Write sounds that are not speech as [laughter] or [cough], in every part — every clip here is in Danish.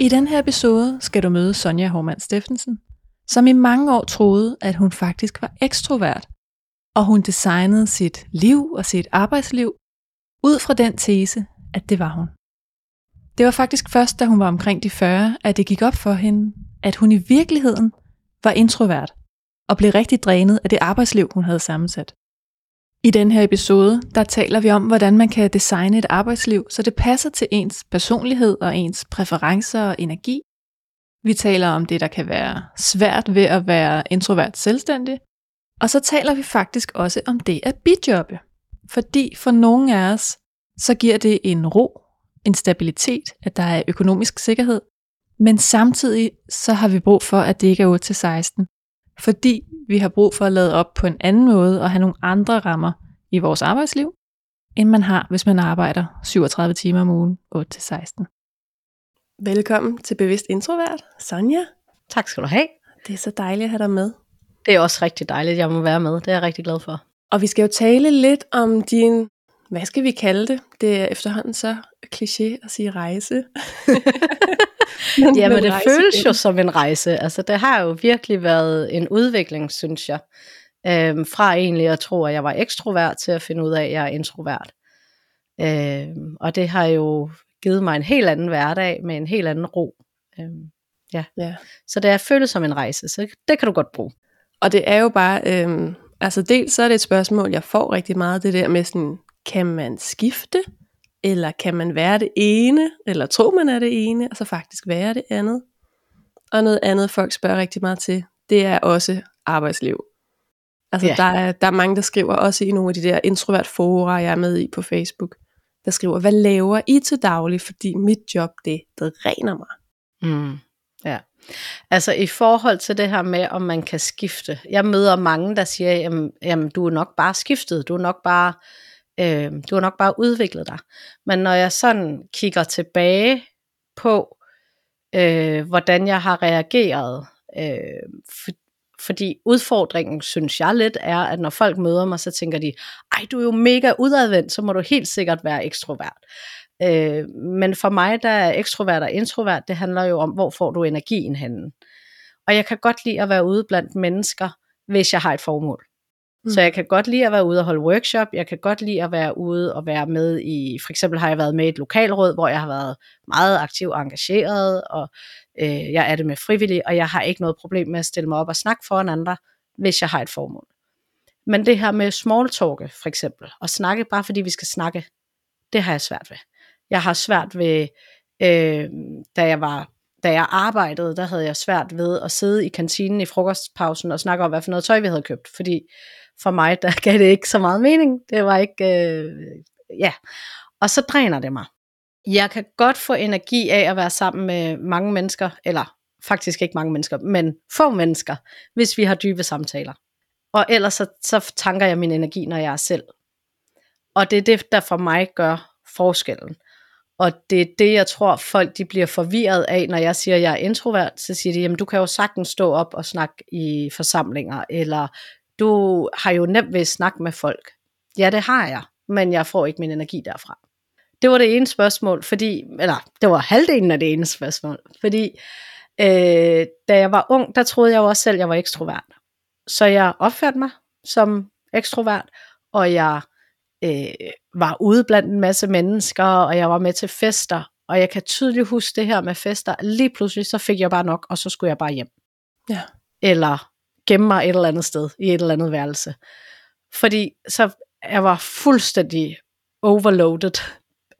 I den her episode skal du møde Sonja Hormann Steffensen, som i mange år troede, at hun faktisk var ekstrovert, og hun designede sit liv og sit arbejdsliv ud fra den tese, at det var hun. Det var faktisk først, da hun var omkring de 40, at det gik op for hende, at hun i virkeligheden var introvert og blev rigtig drænet af det arbejdsliv, hun havde sammensat. I den her episode, der taler vi om, hvordan man kan designe et arbejdsliv, så det passer til ens personlighed og ens præferencer og energi. Vi taler om det, der kan være svært ved at være introvert selvstændig. Og så taler vi faktisk også om det at bijobbe. Fordi for nogle af os, så giver det en ro, en stabilitet, at der er økonomisk sikkerhed. Men samtidig så har vi brug for, at det ikke er 8-16. Fordi vi har brug for at lade op på en anden måde og have nogle andre rammer i vores arbejdsliv, end man har, hvis man arbejder 37 timer om ugen, 8-16. Velkommen til Bevidst Introvert, Sonja. Tak skal du have. Det er så dejligt at have dig med. Det er også rigtig dejligt, at jeg må være med. Det er jeg rigtig glad for. Og vi skal jo tale lidt om din, hvad skal vi kalde det? Det er efterhånden så kliché at sige rejse. [laughs] [laughs] ja, men det føles jo som en rejse. Altså, det har jo virkelig været en udvikling, synes jeg. Øhm, fra egentlig at tro, at jeg var ekstrovert, til at finde ud af, at jeg er introvert. Øhm, og det har jo givet mig en helt anden hverdag, med en helt anden ro. Øhm, ja. ja. Så det er føles som en rejse, så det kan du godt bruge. Og det er jo bare, øhm, altså dels så er det et spørgsmål, jeg får rigtig meget, det der med sådan, kan man skifte? Eller kan man være det ene, eller tro man er det ene, og så faktisk være det andet? Og noget andet, folk spørger rigtig meget til, det er også arbejdsliv. Altså ja. der, er, der er mange, der skriver også i nogle af de der introvert fora, jeg er med i på Facebook, der skriver, hvad laver I til daglig, fordi mit job, det dræner mig. Mm. Ja. Altså i forhold til det her med, om man kan skifte. Jeg møder mange, der siger, jamen, jamen du er nok bare skiftet, du er nok bare Øh, du har nok bare udviklet dig. Men når jeg sådan kigger tilbage på, øh, hvordan jeg har reageret, øh, for, fordi udfordringen, synes jeg lidt, er, at når folk møder mig, så tænker de, ej, du er jo mega udadvendt, så må du helt sikkert være ekstrovert. Øh, men for mig, der er ekstrovert og introvert, det handler jo om, hvor får du energien henne. Og jeg kan godt lide at være ude blandt mennesker, hvis jeg har et formål. Mm. Så jeg kan godt lide at være ude og holde workshop, jeg kan godt lide at være ude og være med i, for eksempel har jeg været med i et lokalråd, hvor jeg har været meget aktiv og engageret, og øh, jeg er det med frivillig, og jeg har ikke noget problem med at stille mig op og snakke foran andre, hvis jeg har et formål. Men det her med small talk, for eksempel, og snakke bare fordi vi skal snakke, det har jeg svært ved. Jeg har svært ved, øh, da jeg var da jeg arbejdede, der havde jeg svært ved at sidde i kantinen i frokostpausen og snakke om, hvad for noget tøj vi havde købt, fordi for mig, der [laughs] gav det ikke så meget mening. Det var ikke, øh, ja. Og så dræner det mig. Jeg kan godt få energi af at være sammen med mange mennesker, eller faktisk ikke mange mennesker, men få mennesker, hvis vi har dybe samtaler. Og ellers så, så tanker jeg min energi, når jeg er selv. Og det er det, der for mig gør forskellen. Og det er det, jeg tror, folk de bliver forvirret af, når jeg siger, at jeg er introvert. Så siger de, jamen du kan jo sagtens stå op og snakke i forsamlinger, eller du har jo nemt ved at snakke med folk. Ja, det har jeg, men jeg får ikke min energi derfra. Det var det ene spørgsmål, fordi, eller det var halvdelen af det ene spørgsmål, fordi øh, da jeg var ung, der troede jeg jo også selv, at jeg var ekstrovert. Så jeg opførte mig som ekstrovert, og jeg øh, var ude blandt en masse mennesker, og jeg var med til fester, og jeg kan tydeligt huske det her med fester. Lige pludselig, så fik jeg bare nok, og så skulle jeg bare hjem. Ja. Eller gemme mig et eller andet sted, i et eller andet værelse. Fordi så jeg var fuldstændig overloaded.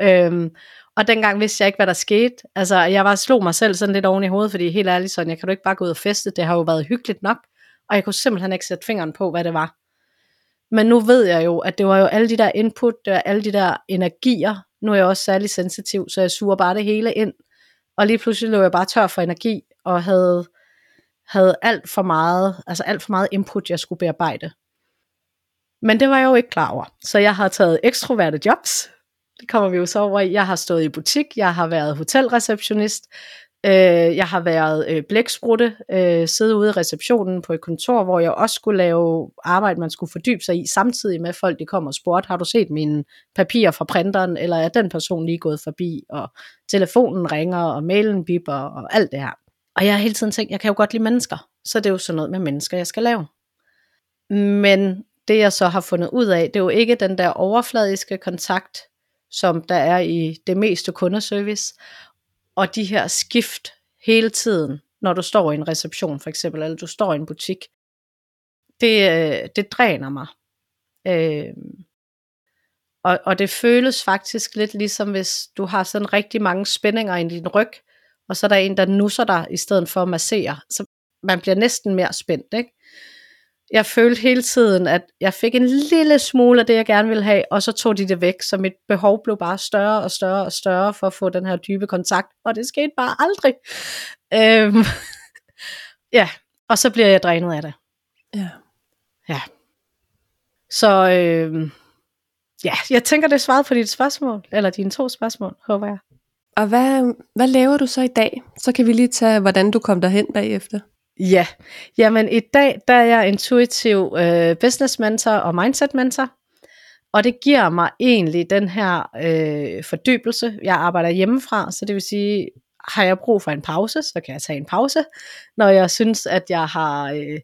Øhm, og dengang vidste jeg ikke, hvad der skete. Altså, jeg var slog mig selv sådan lidt oven i hovedet, fordi helt ærligt sådan, jeg kan du ikke bare gå ud og feste, det har jo været hyggeligt nok, og jeg kunne simpelthen ikke sætte fingeren på, hvad det var. Men nu ved jeg jo, at det var jo alle de der input, det var alle de der energier. Nu er jeg også særlig sensitiv, så jeg suger bare det hele ind. Og lige pludselig lå jeg bare tør for energi, og havde, havde alt for meget, altså alt for meget input, jeg skulle bearbejde. Men det var jeg jo ikke klar over. Så jeg har taget ekstroverte jobs. Det kommer vi jo så over i. Jeg har stået i butik, jeg har været hotelreceptionist, øh, jeg har været øh, blæksprutte, øh, siddet ude i receptionen på et kontor, hvor jeg også skulle lave arbejde, man skulle fordybe sig i, samtidig med folk, de kom og spurgte, har du set mine papirer fra printeren, eller er den person lige gået forbi, og telefonen ringer, og mailen bipper, og alt det her. Og jeg har hele tiden tænkt, jeg kan jo godt lide mennesker, så det er jo sådan noget med mennesker, jeg skal lave. Men det jeg så har fundet ud af, det er jo ikke den der overfladiske kontakt, som der er i det meste kundeservice, og de her skift hele tiden, når du står i en reception for eksempel, eller du står i en butik, det, øh, det dræner mig. Øh, og, og det føles faktisk lidt ligesom, hvis du har sådan rigtig mange spændinger i din ryg, og så er der en, der nusser dig, i stedet for at massere. Så man bliver næsten mere spændt, ikke? jeg følte hele tiden, at jeg fik en lille smule af det, jeg gerne ville have, og så tog de det væk, så mit behov blev bare større og større og større for at få den her dybe kontakt, og det skete bare aldrig. Øhm, [laughs] ja, og så bliver jeg drænet af det. Ja. Ja. Så øh, ja, jeg tænker, det svaret på dit spørgsmål, eller dine to spørgsmål, håber jeg. Og hvad, hvad laver du så i dag? Så kan vi lige tage, hvordan du kom derhen bagefter. Ja, jamen i dag der er jeg intuitiv øh, business mentor og mindset mentor. Og det giver mig egentlig den her øh, fordybelse. Jeg arbejder hjemmefra, så det vil sige, har jeg brug for en pause, så kan jeg tage en pause. Når jeg synes, at jeg har øh,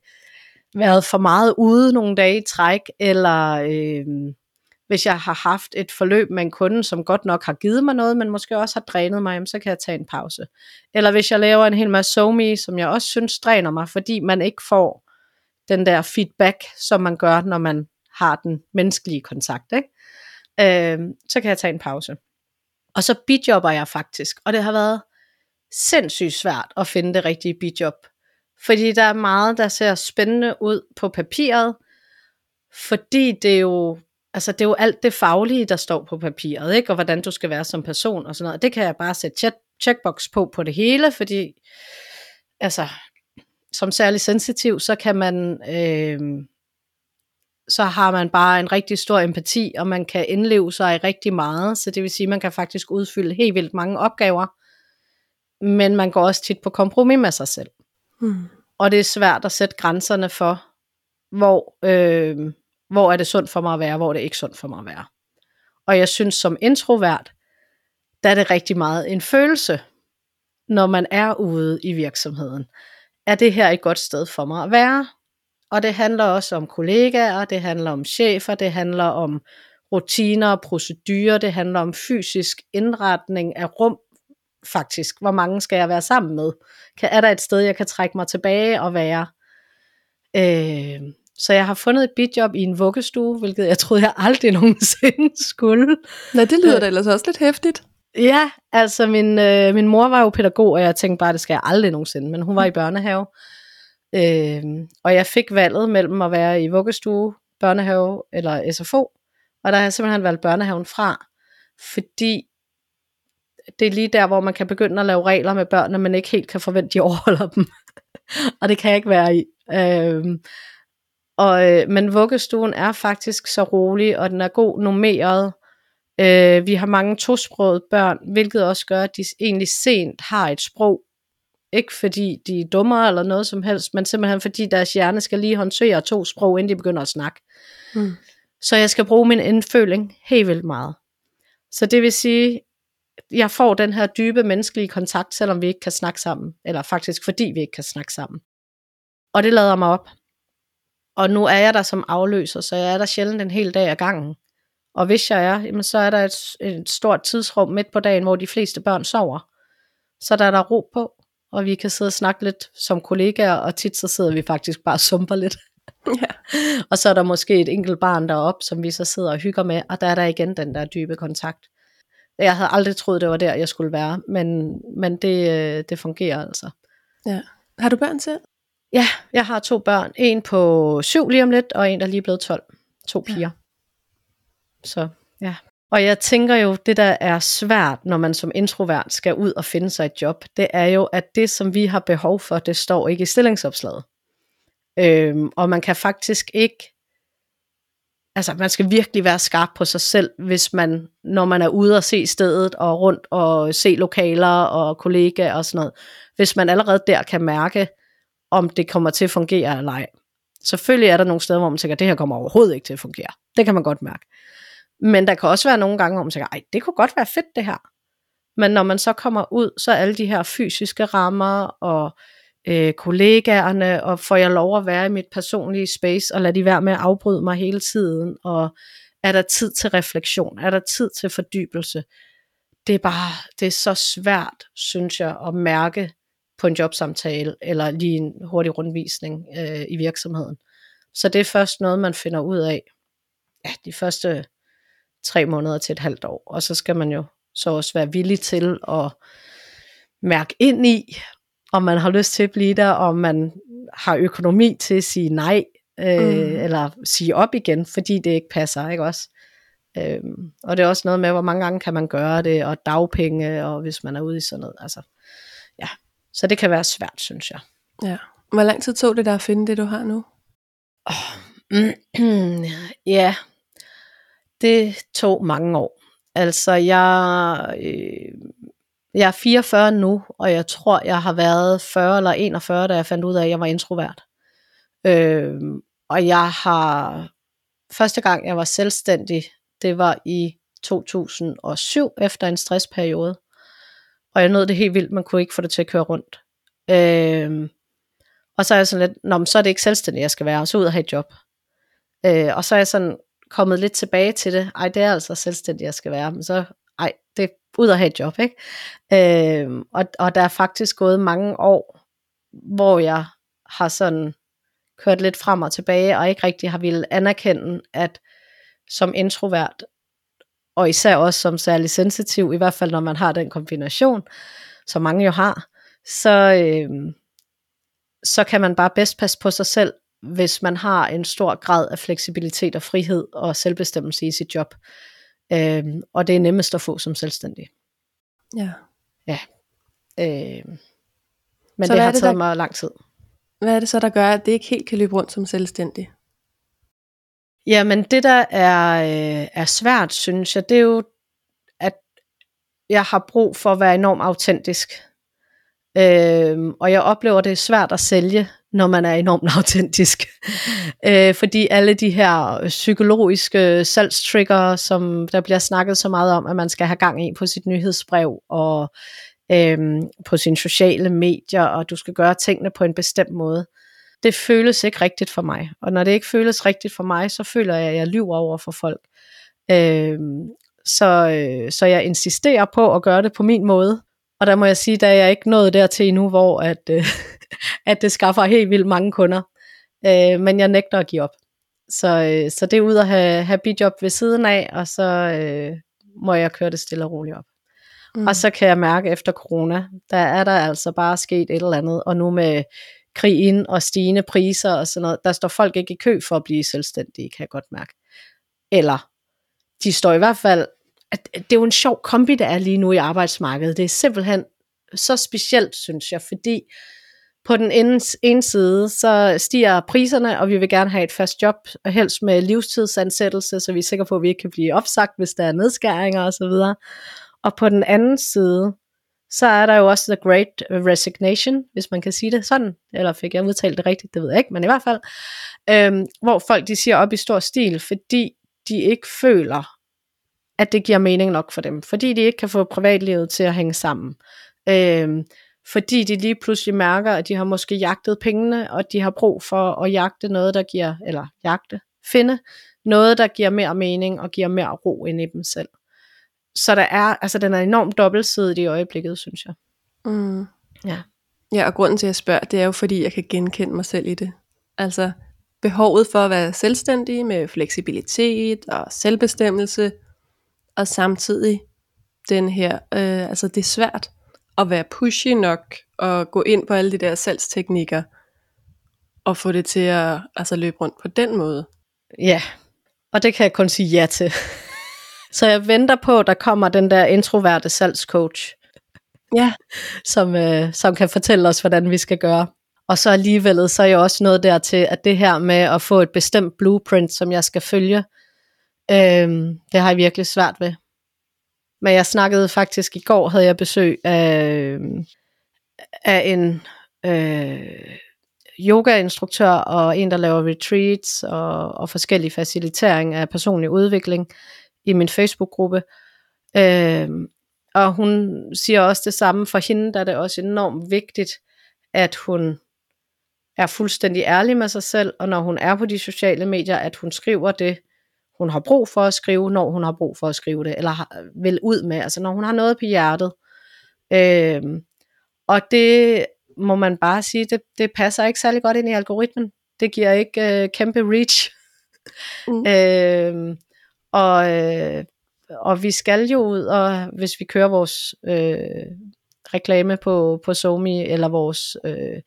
været for meget ude nogle dage i træk, eller øh, hvis jeg har haft et forløb med en kunde, som godt nok har givet mig noget, men måske også har drænet mig, så kan jeg tage en pause. Eller hvis jeg laver en hel masse somi, som jeg også synes dræner mig, fordi man ikke får den der feedback, som man gør, når man har den menneskelige kontakt, ikke? Øh, så kan jeg tage en pause. Og så bidjobber jeg faktisk, og det har været sindssygt svært at finde det rigtige bidjob. Fordi der er meget, der ser spændende ud på papiret, fordi det jo Altså det er jo alt det faglige, der står på papiret, ikke? og hvordan du skal være som person og sådan noget. Det kan jeg bare sætte check checkbox på på det hele, fordi altså, som særlig sensitiv, så kan man, øh, så har man bare en rigtig stor empati, og man kan indleve sig i rigtig meget, så det vil sige, at man kan faktisk udfylde helt vildt mange opgaver, men man går også tit på kompromis med sig selv. Hmm. Og det er svært at sætte grænserne for, hvor, øh, hvor er det sundt for mig at være, hvor er det ikke sundt for mig at være. Og jeg synes som introvert, der er det rigtig meget en følelse, når man er ude i virksomheden. Er det her et godt sted for mig at være? Og det handler også om kollegaer, det handler om chefer, det handler om rutiner og procedurer, det handler om fysisk indretning af rum, faktisk. Hvor mange skal jeg være sammen med? Kan, er der et sted, jeg kan trække mig tilbage og være? Øh, så jeg har fundet et bidjob i en vuggestue, hvilket jeg troede, jeg aldrig [laughs] nogensinde skulle. Nej, det lyder da ellers også lidt hæftigt. Ja, altså min, øh, min mor var jo pædagog, og jeg tænkte bare, det skal jeg aldrig nogensinde, men hun var i børnehave. Øh, og jeg fik valget mellem at være i vuggestue, børnehave eller SFO, og der har jeg simpelthen valgt børnehaven fra, fordi det er lige der, hvor man kan begynde at lave regler med børnene, men ikke helt kan forvente, at de overholder dem. [laughs] og det kan jeg ikke være i. Øh, og, øh, men vuggestuen er faktisk så rolig, og den er god nummeret. Øh, vi har mange tosprogede børn, hvilket også gør, at de egentlig sent har et sprog. Ikke fordi de er dummere eller noget som helst, men simpelthen fordi deres hjerne skal lige håndtere to sprog, inden de begynder at snakke. Mm. Så jeg skal bruge min indføling helt vildt meget. Så det vil sige, jeg får den her dybe menneskelige kontakt, selvom vi ikke kan snakke sammen. Eller faktisk fordi vi ikke kan snakke sammen. Og det lader mig op. Og nu er jeg der som afløser, så jeg er der sjældent en hel dag ad gangen. Og hvis jeg er, jamen, så er der et, et stort tidsrum midt på dagen, hvor de fleste børn sover. Så der er der ro på, og vi kan sidde og snakke lidt som kollegaer, og tit så sidder vi faktisk bare og sumper lidt. [laughs] Ja. og så er der måske et enkelt barn deroppe, som vi så sidder og hygger med, og der er der igen den der dybe kontakt. Jeg havde aldrig troet, det var der, jeg skulle være, men, men det, øh, det fungerer altså. Ja. Har du børn selv? Ja, jeg har to børn. En på syv lige om lidt, og en, der lige er blevet 12. To piger. Ja. Så ja. Og jeg tænker jo, det der er svært, når man som introvert skal ud og finde sig et job, det er jo, at det, som vi har behov for, det står ikke i stillingsopslaget. Øhm, og man kan faktisk ikke altså man skal virkelig være skarp på sig selv, hvis man, når man er ude og se stedet og rundt og se lokaler og kollegaer og sådan noget, hvis man allerede der kan mærke, om det kommer til at fungere eller ej. Selvfølgelig er der nogle steder, hvor man tænker, det her kommer overhovedet ikke til at fungere. Det kan man godt mærke. Men der kan også være nogle gange, hvor man tænker, ej, det kunne godt være fedt det her. Men når man så kommer ud, så er alle de her fysiske rammer og øh, kollegaerne, og får jeg lov at være i mit personlige space, og lade de være med at afbryde mig hele tiden, og er der tid til refleksion, er der tid til fordybelse. Det er bare, det er så svært, synes jeg, at mærke på en jobsamtale, eller lige en hurtig rundvisning øh, i virksomheden. Så det er først noget, man finder ud af, ja, de første tre måneder til et halvt år, og så skal man jo så også være villig til at mærke ind i, om man har lyst til at blive der, om man har økonomi til at sige nej, øh, mm. eller sige op igen, fordi det ikke passer, ikke også? Øhm, og det er også noget med, hvor mange gange kan man gøre det, og dagpenge, og hvis man er ude i sådan noget, altså. Så det kan være svært, synes jeg. Ja. Hvor lang tid tog det der at finde det, du har nu? Oh, [clears throat] ja, det tog mange år. Altså, jeg, øh, jeg er 44 nu, og jeg tror, jeg har været 40 eller 41, da jeg fandt ud af, at jeg var introvert. Øh, og jeg har, første gang jeg var selvstændig, det var i 2007, efter en stressperiode. Og jeg nåede det helt vildt, man kunne ikke få det til at køre rundt. Øh, og så er jeg sådan lidt, Nå, men så er det ikke selvstændig, jeg skal være, og så ud og have et job. Øh, og så er jeg sådan kommet lidt tilbage til det. Ej, det er altså selvstændig, jeg skal være. Men så, ej, det er ud og have et job, ikke? Øh, og, og der er faktisk gået mange år, hvor jeg har sådan kørt lidt frem og tilbage, og ikke rigtig har ville anerkende, at som introvert, og især også som særlig sensitiv, i hvert fald når man har den kombination, som mange jo har, så, øh, så kan man bare bedst passe på sig selv, hvis man har en stor grad af fleksibilitet og frihed og selvbestemmelse i sit job. Øh, og det er nemmest at få som selvstændig. Ja. Ja. Øh, men så det har det, taget der, mig lang tid. Hvad er det så, der gør, at det ikke helt kan løbe rundt som selvstændig? Jamen det, der er, øh, er svært, synes jeg, det er jo, at jeg har brug for at være enormt autentisk. Øh, og jeg oplever, det er svært at sælge når man er enormt [laughs] autentisk. øh, fordi alle de her psykologiske salgstrigger, som der bliver snakket så meget om, at man skal have gang i på sit nyhedsbrev og øh, på sine sociale medier, og du skal gøre tingene på en bestemt måde, det føles ikke rigtigt for mig. Og når det ikke føles rigtigt for mig, så føler jeg, at jeg lyver over for folk. Øh, så, øh, så jeg insisterer på at gøre det på min måde. Og der må jeg sige, at jeg ikke nået dertil endnu, hvor at, øh, [laughs] at det skaffer helt vildt mange kunder. Øh, men jeg nægter at give op. Så, øh, så det er ud at have, have bidjob ved siden af, og så øh, må jeg køre det stille og roligt op. Mm. Og så kan jeg mærke efter corona, der er der altså bare sket et eller andet, og nu med krigen og stigende priser og sådan noget, der står folk ikke i kø for at blive selvstændige, kan jeg godt mærke. Eller de står i hvert fald, at det er jo en sjov kombi, der er lige nu i arbejdsmarkedet. Det er simpelthen så specielt, synes jeg, fordi på den ene, ene side, så stiger priserne, og vi vil gerne have et fast job, og helst med livstidsansættelse, så vi er sikre på, at vi ikke kan blive opsagt, hvis der er nedskæringer osv. Og på den anden side, så er der jo også The Great Resignation, hvis man kan sige det sådan, eller fik jeg udtalt det rigtigt, det ved jeg ikke, men i hvert fald, øhm, hvor folk de siger op i stor stil, fordi de ikke føler, at det giver mening nok for dem, fordi de ikke kan få privatlivet til at hænge sammen. Øhm, fordi de lige pludselig mærker, at de har måske jagtet pengene, og de har brug for at jagte noget, der giver, eller jagte, finde noget, der giver mere mening og giver mere ro ind i dem selv. Så der er, altså den er enormt dobbeltsidig i øjeblikket, synes jeg. Mm. Ja. Ja, og grunden til at jeg spørger, det er jo fordi, jeg kan genkende mig selv i det. Altså behovet for at være selvstændig med fleksibilitet og selvbestemmelse, og samtidig den her, øh, altså det er svært at være pushy nok og gå ind på alle de der salgsteknikker og få det til at altså, løbe rundt på den måde. Ja, Og det kan jeg kun sige ja til. Så jeg venter på, at der kommer den der introverte salgscoach, Ja. som, øh, som kan fortælle os, hvordan vi skal gøre. Og så alligevel, så er jeg også noget der til, at det her med at få et bestemt blueprint, som jeg skal følge, øh, det har jeg virkelig svært ved. Men jeg snakkede faktisk i går, havde jeg besøg af, af en øh, yogainstruktør og en, der laver retreats og, og forskellige facilitering af personlig udvikling i min Facebook-gruppe. Øh, og hun siger også det samme for hende, der er det også enormt vigtigt, at hun er fuldstændig ærlig med sig selv, og når hun er på de sociale medier, at hun skriver det, hun har brug for at skrive, når hun har brug for at skrive det, eller har, vil ud med, altså når hun har noget på hjertet. Øhm, og det må man bare sige, det, det passer ikke særlig godt ind i algoritmen. Det giver ikke øh, kæmpe reach. Mm. øhm, og, øh, og vi skal jo ud, og hvis vi kører vores øh, reklame på, på Somi, eller vores øh,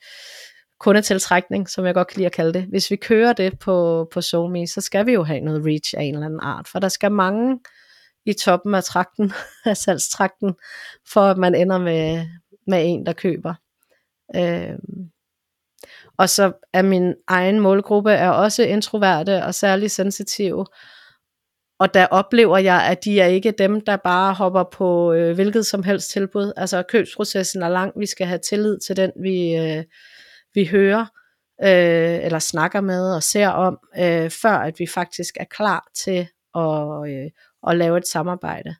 kundetiltrækning, som jeg godt kan lide at kalde det, hvis vi kører det på, på Somi, så skal vi jo have noget reach af en eller anden art, for der skal mange i toppen af trakten, [laughs] af salgstrakten, for at man ender med, med en, der køber. Øh, Og så er min egen målgruppe er også introverte og særlig sensitive, og der oplever jeg, at de er ikke dem, der bare hopper på øh, hvilket som helst tilbud. Altså købsprocessen er lang, vi skal have tillid til den, vi, øh, vi hører, øh, eller snakker med og ser om, øh, før at vi faktisk er klar til at, øh, at lave et samarbejde.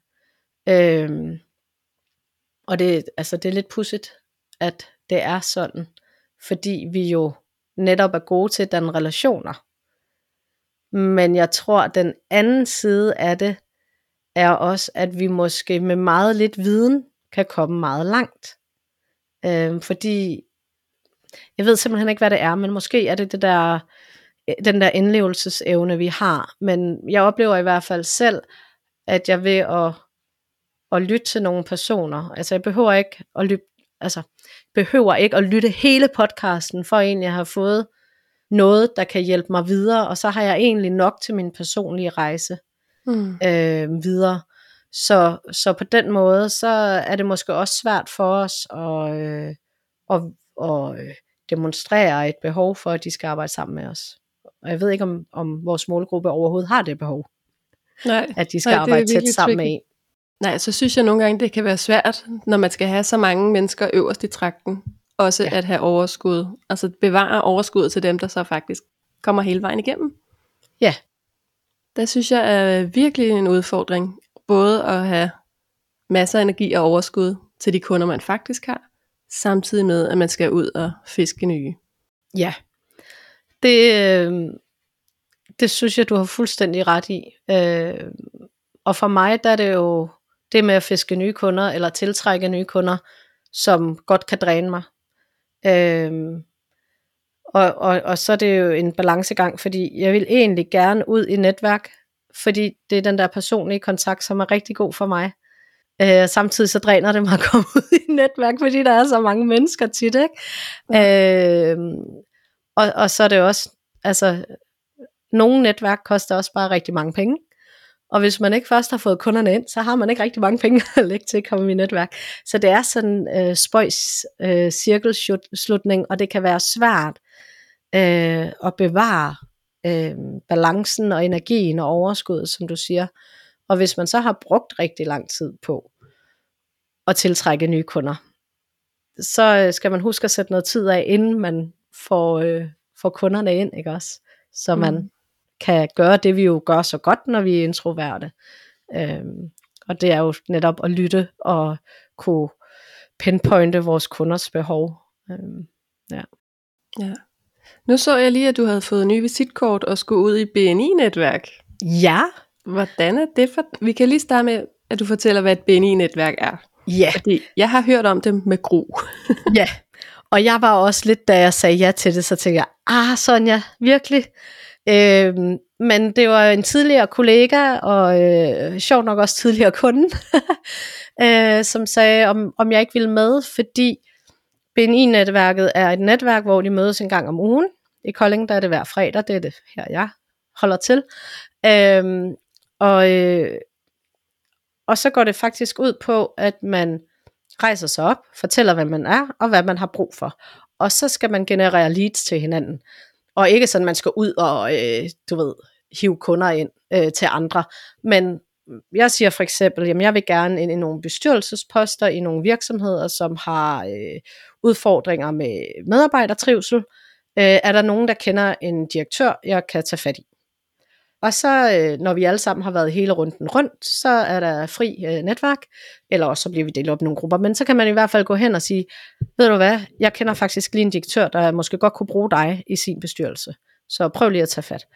Øh, og det, altså, det er lidt pudsigt, at det er sådan, fordi vi jo netop er gode til at danne relationer. Men jeg tror, at den anden side af det er også, at vi måske med meget lidt viden kan komme meget langt. Øh, fordi jeg ved simpelthen ikke, hvad det er, men måske er det, det der, den der indlevelsesevne, vi har. Men jeg oplever i hvert fald selv, at jeg ved at, at lytte til nogle personer, altså jeg behøver ikke at lytte, altså, behøver ikke at lytte hele podcasten, for egentlig at have fået noget, der kan hjælpe mig videre, og så har jeg egentlig nok til min personlige rejse Mm. øh, videre. Så, så på den måde, så er det måske også svært for os at, øh, at, at øh, demonstrere et behov for, at de skal arbejde sammen med os. Og jeg ved ikke, om, om vores målgruppe overhovedet har det behov, Nej. at de skal Nej, arbejde tæt sammen med tricky. en. Nej, så synes jeg nogle gange, det kan være svært, når man skal have så mange mennesker øverst i trakten, også Ja. at have overskud. Altså bevare overskud til dem, der så faktisk kommer hele vejen igennem. Ja. Der synes jeg er virkelig en udfordring, både at have masser af energi og overskud til de kunder, man faktisk har, samtidig med, at man skal ud og fiske nye. Ja, det, øh, det synes jeg, du har fuldstændig ret i. Øh, og for mig, der er det jo det med at fiske nye kunder, eller tiltrække nye kunder, som godt kan dræne mig. Øh, og, og, og så er det jo en balancegang, fordi jeg vil egentlig gerne ud i netværk, fordi det er den der personlige kontakt, som er rigtig god for mig. Øh, samtidig så dræner det mig at komme [laughs] ud i netværk, fordi der er så mange mennesker tit, ikke? Øh, og, og så er det også, altså, nogle netværk koster også bare rigtig mange penge. Og hvis man ikke først har fået kunderne ind, så har man ikke rigtig mange penge [laughs] at lægge til at komme i netværk. Så det er sådan øh, spøjs øh, cirkelslutning, og det kan være svært øh, at bevare øh, balancen og energien og overskuddet, som du siger. Og hvis man så har brugt rigtig lang tid på at tiltrække nye kunder, så øh, skal man huske at sætte noget tid af, inden man får, øh, får kunderne ind, ikke også? Så man Mm kan gøre det, vi jo gør så godt, når vi er introverte. Øhm, og det er jo netop at lytte og kunne pinpointe vores kunders behov. Øhm, Ja. Nu så jeg lige, at du havde fået nye visitkort og skulle ud i BNI-netværk. ja, Hvordan er det for... Vi kan lige starte med, at du fortæller, hvad et BNI-netværk er. ja, Fordi jeg har hørt om det med gru. [laughs] ja. Og jeg var også lidt, da jeg sagde ja til det, så tænkte jeg, ah Sonja, virkelig? Øh, men det var en tidligere kollega, og øh, sjovt nok også tidligere kunde, [laughs] øh, som sagde, om, om jeg ikke ville med, fordi BNI-netværket er et netværk, hvor de mødes en gang om ugen. I Kolding der er det hver fredag, det er det her, jeg holder til. Øh, og, øh, og så går det faktisk ud på, at man rejser sig op, fortæller, hvad man er, og hvad man har brug for. Og så skal man generere leads til hinanden. Og ikke sådan, man skal ud og, øh, du ved, hive kunder ind øh, til andre. Men jeg siger for eksempel, jamen jeg vil gerne ind i nogle bestyrelsesposter i nogle virksomheder, som har øh, udfordringer med medarbejdertrivsel. Øh, er der nogen, der kender en direktør, jeg kan tage fat i? Og så, øh, når vi alle sammen har været hele runden rundt, så er der fri øh, netværk, eller også så bliver vi delt op i nogle grupper, men så kan man i hvert fald gå hen og sige, ved du hvad, jeg kender faktisk lige en direktør, der måske godt kunne bruge dig i sin bestyrelse. Så prøv lige at tage fat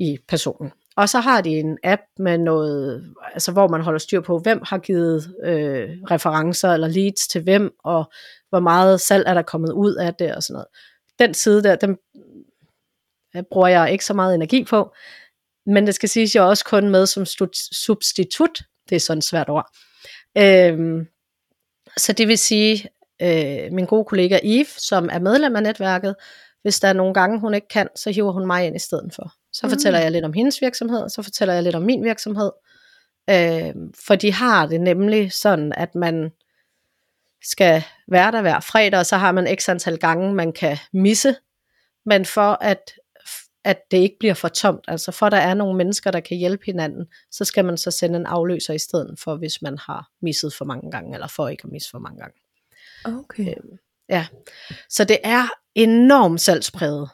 i personen. Og så har de en app med noget, altså hvor man holder styr på, hvem har givet øh, referencer eller leads til hvem, og hvor meget salg er der kommet ud af det og sådan noget. Den side der, den bruger jeg ikke så meget energi på, men det skal siges, jeg er også kun med som substitut, det er sådan et svært ord. Øhm, så det vil sige, øh, min gode kollega Eve, som er medlem af netværket, hvis der er nogle gange, hun ikke kan, så hiver hun mig ind i stedet for. Så mm. fortæller jeg lidt om hendes virksomhed, så fortæller jeg lidt om min virksomhed. Øh, for de har det nemlig sådan, at man skal være der hver fredag, og så har man x antal gange, man kan misse. Men for at, at det ikke bliver for tomt, altså for der er nogle mennesker, der kan hjælpe hinanden, så skal man så sende en afløser i stedet for, hvis man har misset for mange gange, eller for ikke at misse for mange gange. Okay. Øh, ja, så det er enormt salgspræget.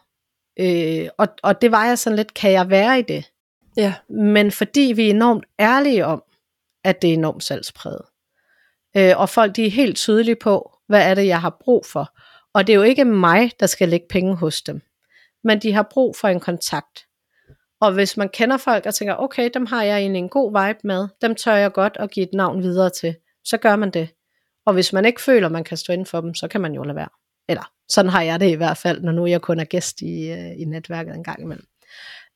Øh, og, og det var jeg sådan lidt, kan jeg være i det? Ja. Men fordi vi er enormt ærlige om, at det er enormt salgspræget. Øh, og folk de er helt tydelige på, hvad er det, jeg har brug for. Og det er jo ikke mig, der skal lægge penge hos dem. Men de har brug for en kontakt. Og hvis man kender folk og tænker, okay, dem har jeg egentlig en god vibe med, dem tør jeg godt at give et navn videre til, så gør man det. Og hvis man ikke føler, man kan stå inden for dem, så kan man jo lade være. Eller sådan har jeg det i hvert fald, når nu jeg kun er gæst i, øh, i netværket en gang imellem.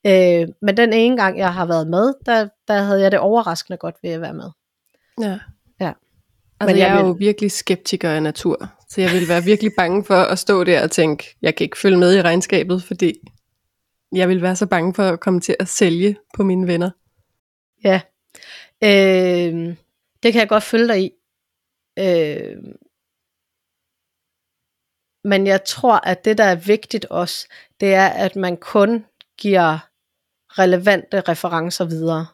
Øh, men den ene gang, jeg har været med, der, der havde jeg det overraskende godt ved at være med. Ja. Altså, men jeg, jeg er jo virkelig skeptiker af natur, så jeg vil være virkelig bange for at stå der og tænke, jeg kan ikke følge med i regnskabet, fordi jeg vil være så bange for at komme til at sælge på mine venner. Ja, øh, det kan jeg godt følge dig i. Øh, men jeg tror, at det, der er vigtigt også, det er, at man kun giver relevante referencer videre.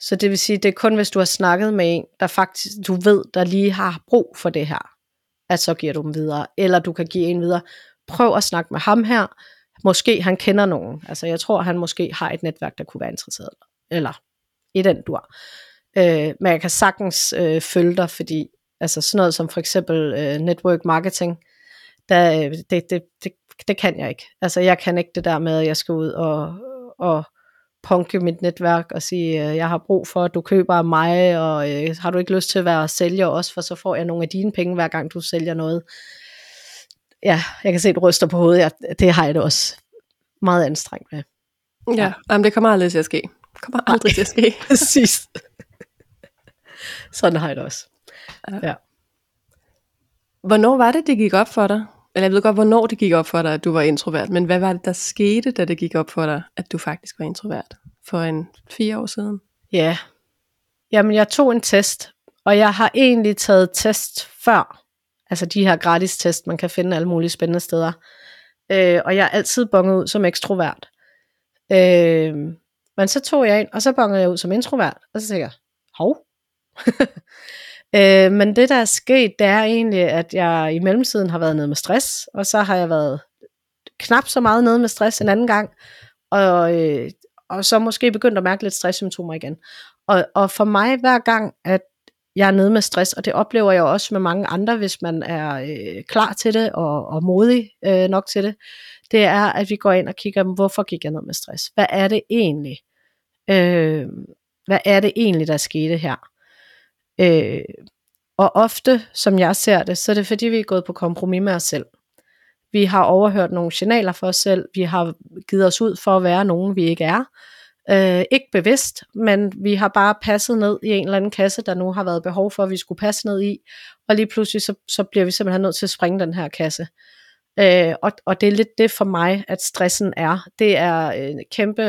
Så det vil sige, det er kun hvis du har snakket med en, der faktisk, du ved, der lige har brug for det her, at så giver du dem videre. Eller du kan give en videre. Prøv at snakke med ham her. Måske han kender nogen. Altså jeg tror, han måske har et netværk, der kunne være interesseret. Eller i den har. Øh, men jeg kan sagtens øh, følge dig, fordi altså sådan noget som for eksempel øh, network marketing, der, øh, det, det, det, det kan jeg ikke. Altså jeg kan ikke det der med, at jeg skal ud og, og punke mit netværk og sige, øh, jeg har brug for, at du køber af mig, og øh, har du ikke lyst til at være sælger også, for så får jeg nogle af dine penge, hver gang du sælger noget. Ja, jeg kan se, at du ryster på hovedet. Ja, det har jeg det også meget anstrengt med. Ja, ja. Jamen, det kommer aldrig til at ske. Det kommer aldrig til at ske. [laughs] Præcis. Sådan har jeg det også. Ja. ja. Hvornår var det, det gik op for dig? Eller jeg ved godt, hvornår det gik op for dig, at du var introvert, men hvad var det, der skete, da det gik op for dig, at du faktisk var introvert for en fire år siden? Ja, jamen jeg tog en test, og jeg har egentlig taget test før, altså de her gratis test, man kan finde alle mulige spændende steder, øh, og jeg er altid bonget ud som ekstrovert. Øh, men så tog jeg ind, og så bongede jeg ud som introvert, og så tænkte jeg, hov, [laughs] Øh, men det, der er sket, det er egentlig, at jeg i mellemtiden har været nede med stress, og så har jeg været knap så meget nede med stress en anden gang, og, øh, og så måske begyndt at mærke lidt stresssymptomer igen. Og, og for mig, hver gang, at jeg er nede med stress, og det oplever jeg også med mange andre, hvis man er øh, klar til det, og, og modig øh, nok til det, det er, at vi går ind og kigger, hvorfor gik jeg ned med stress? Hvad er det egentlig? Øh, hvad er det egentlig, der skete her? Øh, og ofte, som jeg ser det, så er det fordi, vi er gået på kompromis med os selv. Vi har overhørt nogle signaler for os selv. Vi har givet os ud for at være nogen, vi ikke er. Øh, ikke bevidst, men vi har bare passet ned i en eller anden kasse, der nu har været behov for, at vi skulle passe ned i. Og lige pludselig, så, så bliver vi simpelthen nødt til at springe den her kasse. Øh, og, og det er lidt det for mig, at stressen er. Det er en kæmpe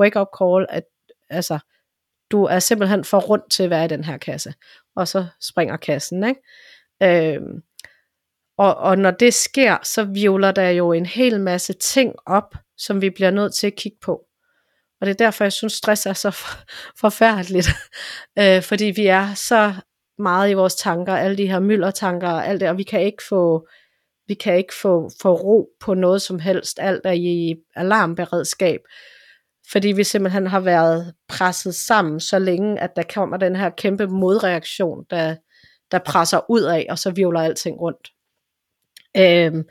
wake-up call, at altså, du er simpelthen for rundt til at være i den her kasse. Og så springer kassen, ikke? Øhm, og, og når det sker, så violer der jo en hel masse ting op, som vi bliver nødt til at kigge på. Og det er derfor, jeg synes, stress er så [laughs] forfærdeligt. øh, fordi vi er så meget i vores tanker, alle de her myldertanker og alt det, og vi kan ikke få, vi kan ikke få, få ro på noget som helst. Alt er i alarmberedskab, fordi vi simpelthen har været presset sammen så længe, at der kommer den her kæmpe modreaktion, der, der presser ud af, og så vivler alting rundt. Øhm,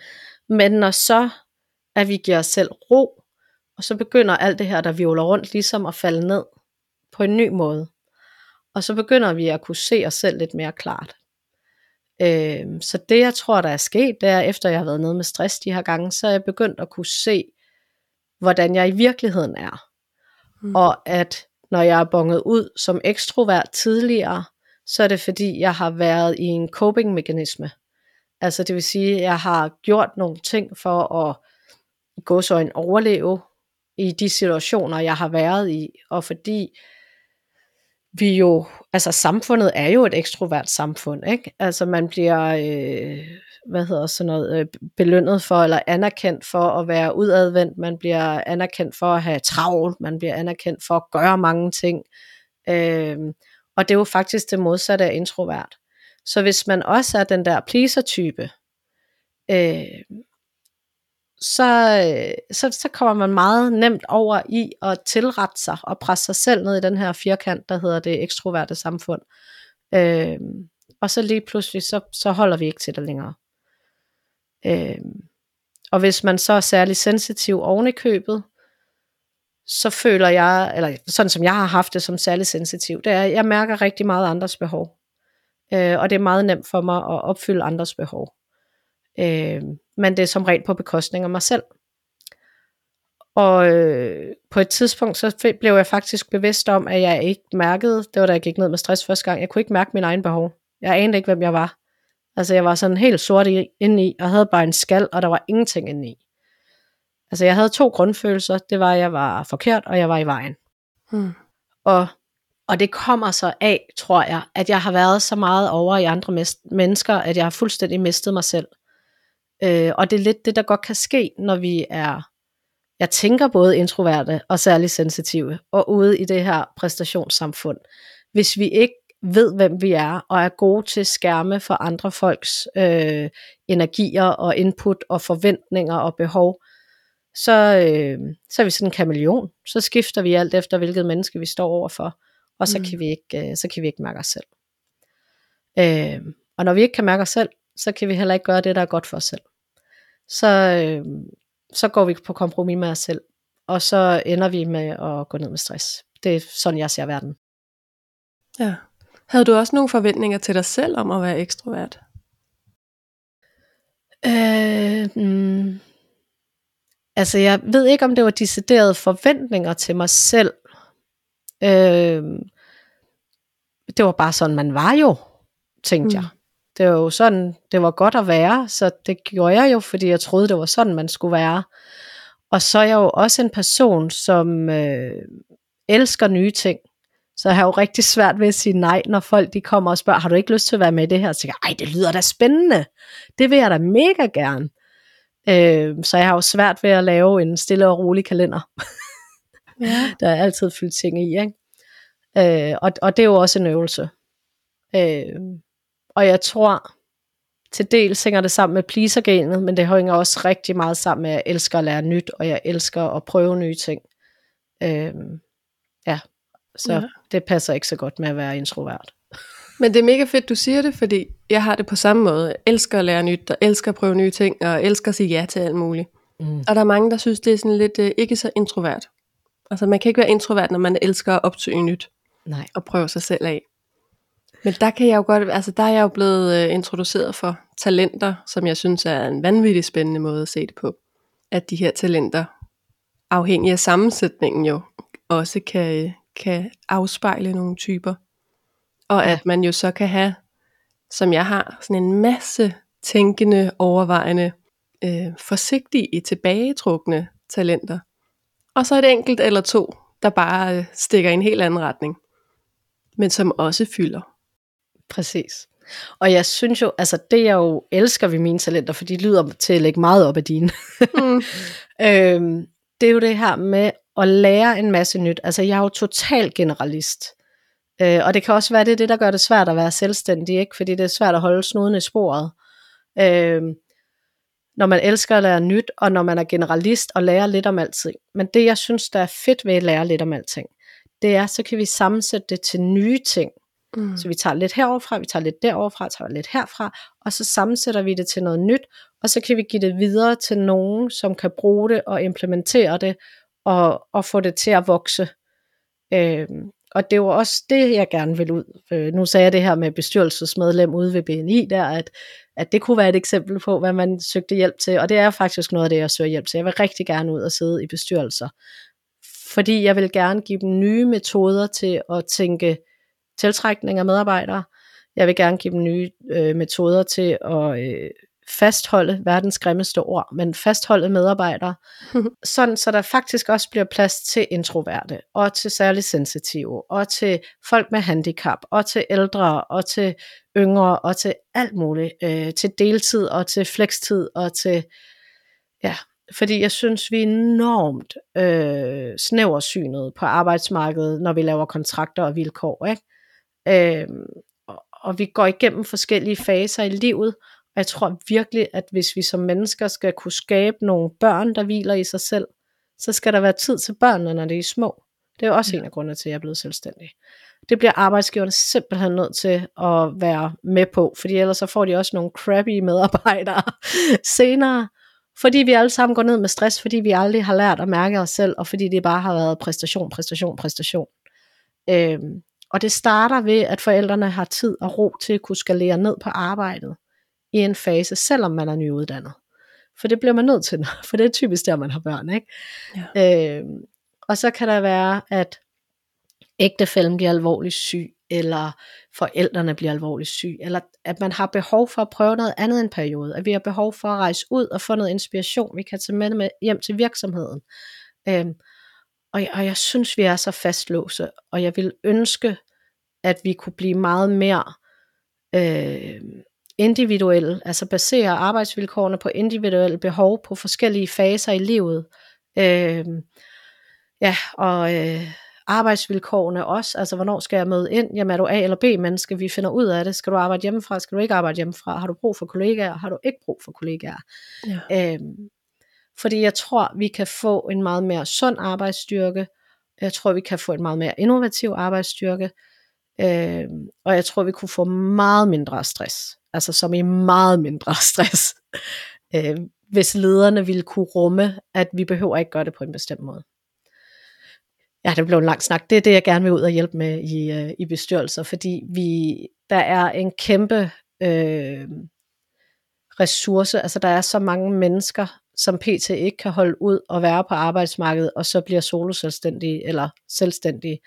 men når så, at vi giver os selv ro, og så begynder alt det her, der vivler rundt, ligesom at falde ned på en ny måde. Og så begynder vi at kunne se os selv lidt mere klart. Øhm, så det jeg tror, der er sket, det er, efter jeg har været nede med stress de her gange, så er jeg begyndt at kunne se, hvordan jeg i virkeligheden er. Mm. Og at når jeg er bonget ud som ekstrovert tidligere, så er det fordi, jeg har været i en coping-mekanisme. Altså det vil sige, at jeg har gjort nogle ting for at gå så en overleve i de situationer, jeg har været i. Og fordi vi jo, altså samfundet er jo et ekstrovert samfund, ikke? Altså man bliver, øh, hvad hedder sådan noget, øh, belønnet for, eller anerkendt for at være udadvendt, man bliver anerkendt for at have travlt, man bliver anerkendt for at gøre mange ting. Øh, og det er jo faktisk det modsatte af introvert. Så hvis man også er den der pleaser-type, øh, så, øh, så, så kommer man meget nemt over i at tilrette sig og presse sig selv ned i den her firkant, der hedder det ekstroverte samfund. Øh, og så lige pludselig, så, så holder vi ikke til det længere. Øh, og hvis man så er særlig sensitiv oven i købet, så føler jeg, eller sådan som jeg har haft det som særlig sensitiv, det er, at jeg mærker rigtig meget andres behov. Øh, og det er meget nemt for mig at opfylde andres behov. Øh, men det er som regel på bekostning af mig selv. Og øh, på et tidspunkt, så blev jeg faktisk bevidst om, at jeg ikke mærkede, det var da jeg gik ned med stress første gang, jeg kunne ikke mærke min egen behov. Jeg anede ikke, hvem jeg var. Altså jeg var sådan helt sort indeni, og havde bare en skal, og der var ingenting indeni. Altså jeg havde to grundfølelser, det var, at jeg var forkert, og jeg var i vejen. Hmm. Og og det kommer så af, tror jeg, at jeg har været så meget over i andre mennesker, at jeg har fuldstændig mistet mig selv. Øh, og det er lidt det, der godt kan ske, når vi er, jeg tænker både introverte og særligt sensitive, og ude i det her præstationssamfund. Hvis vi ikke ved, hvem vi er, og er gode til at skærme for andre folks øh, energier og input og forventninger og behov, så, øh, så er vi sådan en kameleon. Så skifter vi alt efter, hvilket menneske vi står overfor og så, mm. kan vi ikke, øh, så kan vi ikke mærke os selv. Øh, og når vi ikke kan mærke os selv, så kan vi heller ikke gøre det, der er godt for os selv. Så, øh, så går vi på kompromis med os selv, og så ender vi med at gå ned med stress. Det er sådan, jeg ser verden. Ja. Havde du også nogle forventninger til dig selv om at være ekstrovert? Øh, mm, altså jeg ved ikke, om det var deciderede forventninger til mig selv, Øh, det var bare sådan, man var jo, tænkte mm. jeg. Det var jo sådan, det var godt at være, så det gjorde jeg jo, fordi jeg troede, det var sådan, man skulle være. Og så er jeg jo også en person, som øh, elsker nye ting. Så jeg har jo rigtig svært ved at sige nej, når folk de kommer og spørger, har du ikke lyst til at være med i det her? Så tænker jeg, ej, det lyder da spændende. Det vil jeg da mega gerne. Øh, så jeg har jo svært ved at lave en stille og rolig kalender. Ja. [laughs] Der er altid fyldt ting i, ikke? Øh, og, og det er jo også en øvelse. Øh, og jeg tror, til dels hænger det sammen med pleaser men det hænger også rigtig meget sammen med, at jeg elsker at lære nyt, og jeg elsker at prøve nye ting. Øh, ja, så ja. det passer ikke så godt med at være introvert. [laughs] Men det er mega fedt, du siger det, fordi jeg har det på samme måde. Jeg elsker at lære nyt, og elsker at prøve nye ting, og elsker at sige ja til alt muligt. Mm. Og der er mange, der synes, det er sådan lidt uh, ikke så introvert. Altså man kan ikke være introvert, når man elsker at opsøge nyt. Nej. Og prøve sig selv af. Men der kan jeg jo godt, altså der er jeg jo blevet uh, introduceret for talenter, som jeg synes er en vanvittig spændende måde at se det på. At de her talenter, afhængig af sammensætningen jo, også kan, kan afspejle nogle typer. Og ja. at man jo så kan have, som jeg har, sådan en masse tænkende, overvejende, øh, forsigtige, tilbagetrukne talenter. Og så et enkelt eller to, der bare øh, stikker i en helt anden retning, men som også fylder. Præcis. Og jeg synes jo, altså det jeg jo elsker ved mine talenter, for de lyder til at lægge meget op af dine. Mm. [laughs] øhm, det er jo det her med at lære en masse nyt. Altså jeg er jo total generalist. Øh, og det kan også være det, det, der gør det svært at være selvstændig, ikke? fordi det er svært at holde snuden i sporet. Øh, når man elsker at lære nyt, og når man er generalist og lærer lidt om alting. Men det, jeg synes, der er fedt ved at lære lidt om alting, det er, så kan vi sammensætte det til nye ting. Mm. Så vi tager lidt heroverfra, vi tager lidt deroverfra, tager lidt herfra, og så sammensætter vi det til noget nyt, og så kan vi give det videre til nogen, som kan bruge det og implementere det, og, og få det til at vokse. Øh, og det var også det, jeg gerne vil ud. Øh, nu sagde jeg det her med bestyrelsesmedlem ude ved BNI, der at, at det kunne være et eksempel på, hvad man søgte hjælp til, og det er faktisk noget af det, jeg søger hjælp til. Jeg vil rigtig gerne ud og sidde i bestyrelser, fordi jeg vil gerne give dem nye metoder til at tænke tiltrækning af medarbejdere. Jeg vil gerne give dem nye øh, metoder til at øh, fastholde verdens grimmeste ord, men fastholde medarbejdere, [laughs] sådan så der faktisk også bliver plads til introverte, og til særligt sensitive, og til folk med handicap, og til ældre, og til yngre, og til alt muligt, øh, til deltid, og til flekstid, og til, ja, fordi jeg synes, vi er enormt øh, snæversynet på arbejdsmarkedet, når vi laver kontrakter og vilkår, ikke? Øh, og vi går igennem forskellige faser i livet, og jeg tror virkelig, at hvis vi som mennesker skal kunne skabe nogle børn, der hviler i sig selv, så skal der være tid til børnene, når de er små. Det er også ja. en af grundene til, at jeg er blevet selvstændig. Det bliver arbejdsgiverne simpelthen nødt til at være med på, fordi ellers så får de også nogle crappy medarbejdere [laughs] senere, fordi vi alle sammen går ned med stress, fordi vi aldrig har lært at mærke os selv, og fordi det bare har været præstation, præstation, præstation. Øhm, og det starter ved, at forældrene har tid og ro til at kunne skalere ned på arbejdet i en fase, selvom man er nyuddannet. For det bliver man nødt til, [laughs] for det er typisk der, man har børn. Ikke? Ja. Øh, og så kan der være, at ægtefælden bliver alvorligt syg, eller forældrene bliver alvorligt syg, eller at man har behov for at prøve noget andet en periode, at vi har behov for at rejse ud og få noget inspiration, vi kan tage med, med hjem til virksomheden. Øhm, og, og jeg synes, vi er så fastlåse, og jeg vil ønske, at vi kunne blive meget mere øh, individuelle, altså basere arbejdsvilkårene på individuelle behov på forskellige faser i livet. Øh, ja, og øh, arbejdsvilkårene også, altså hvornår skal jeg møde ind, jamen er du A eller B menneske, vi finder ud af det, skal du arbejde hjemmefra, skal du ikke arbejde hjemmefra, har du brug for kollegaer, har du ikke brug for kollegaer. Ja. Øh, fordi jeg tror, vi kan få en meget mere sund arbejdsstyrke, jeg tror, vi kan få en meget mere innovativ arbejdsstyrke, øh, og jeg tror, vi kunne få meget mindre stress altså som i meget mindre [laughs] stress, øh, hvis lederne ville kunne rumme, at vi behøver ikke gøre det på en bestemt måde. Ja, det blev en lang snak. Det er det, jeg gerne vil ud og hjælpe med i, øh, i bestyrelser, fordi vi, der er en kæmpe øh, ressource, altså der er så mange mennesker, som PT ikke kan holde ud og være på arbejdsmarkedet, og så bliver soloselvstændige eller selvstændige.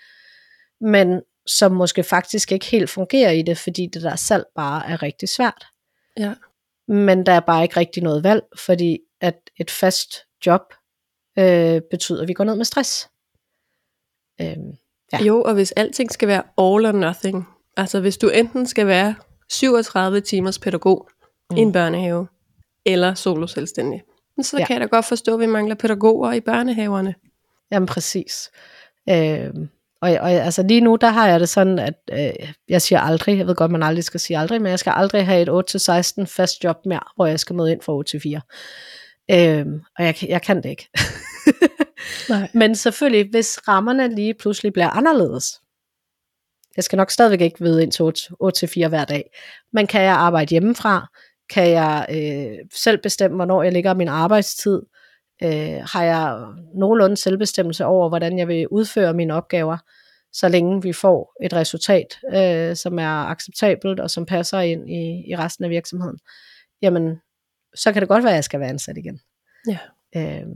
Men som måske faktisk ikke helt fungerer i det, fordi det der salg bare er rigtig svært. Ja. Men der er bare ikke rigtig noget valg, fordi at et fast job øh, betyder, at vi går ned med stress. Øhm, ja. Jo, og hvis alting skal være all or nothing, altså hvis du enten skal være 37 timers pædagog mm. i en børnehave, eller solo selvstændig, så ja. kan jeg da godt forstå, at vi mangler pædagoger i børnehaverne. Jamen præcis. Øhm, og, og altså lige nu, der har jeg det sådan, at øh, jeg siger aldrig, jeg ved godt, man aldrig skal sige aldrig, men jeg skal aldrig have et 8-16 fast job mere, hvor jeg skal møde ind fra 8-4. Øhm, og jeg, jeg kan det ikke. Nej. [laughs] Men selvfølgelig, hvis rammerne lige pludselig bliver anderledes, jeg skal nok stadigvæk ikke vide ind til 8-4 hver dag, men kan jeg arbejde hjemmefra? Kan jeg øh, selv bestemme, hvornår jeg ligger min arbejdstid? øh, har jeg nogenlunde selvbestemmelse over, hvordan jeg vil udføre mine opgaver, så længe vi får et resultat, øh, som er acceptabelt og som passer ind i, i resten af virksomheden, jamen, så kan det godt være, at jeg skal være ansat igen. Ja. Øh,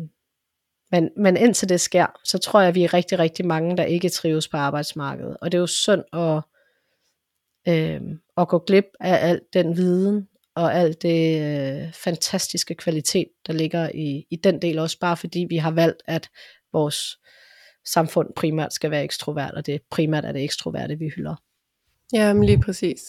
men, men indtil det sker, så tror jeg, at vi er rigtig, rigtig mange, der ikke trives på arbejdsmarkedet. Og det er jo synd at, øh, at gå glip af al den viden og alt det øh, fantastiske kvalitet, der ligger i, i den del også, bare fordi vi har valgt, at vores samfund primært skal være ekstrovert, og det primært er det ekstroverte, vi hylder. Ja, men lige præcis.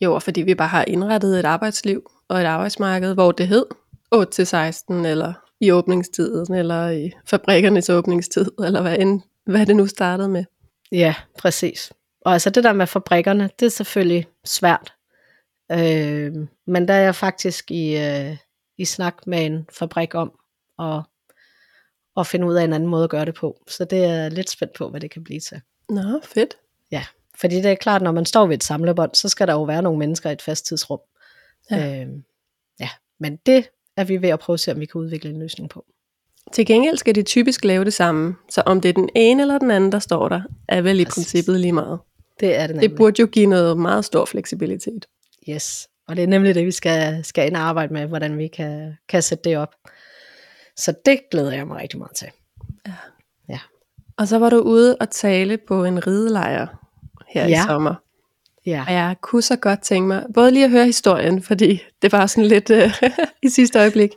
Jo, fordi vi bare har indrettet et arbejdsliv og et arbejdsmarked, hvor det hed 8-16, eller i åbningstiden, eller i fabrikkernes åbningstid, eller hvad, end, hvad det nu startede med. Ja, præcis. Og altså det der med fabrikkerne, det er selvfølgelig svært. Øh, men der er jeg faktisk i, øh, i snak med en fabrik om at, at finde ud af en anden måde at gøre det på. Så det er lidt spændt på, hvad det kan blive til. Nå, fedt. Ja, fordi det er klart, når man står ved et samlebånd, så skal der jo være nogle mennesker i et fast tidsrum. Ja. Øh, ja, men det er vi ved at prøve at se, om vi kan udvikle en løsning på. Til gengæld skal de typisk lave det samme, så om det er den ene eller den anden, der står der, er vel i Præcis. princippet lige meget. Det er det nemlig. Det burde jo give noget meget stor fleksibilitet. Yes, og det er nemlig det, vi skal, skal ind og arbejde med, hvordan vi kan, kan sætte det op. Så det glæder jeg mig rigtig meget til. Ja. ja. Og så var du ude og tale på en ridelejr her ja. i sommer. Ja. Og jeg kunne så godt tænke mig, både lige at høre historien, fordi det var sådan lidt uh, [laughs] i sidste øjeblik.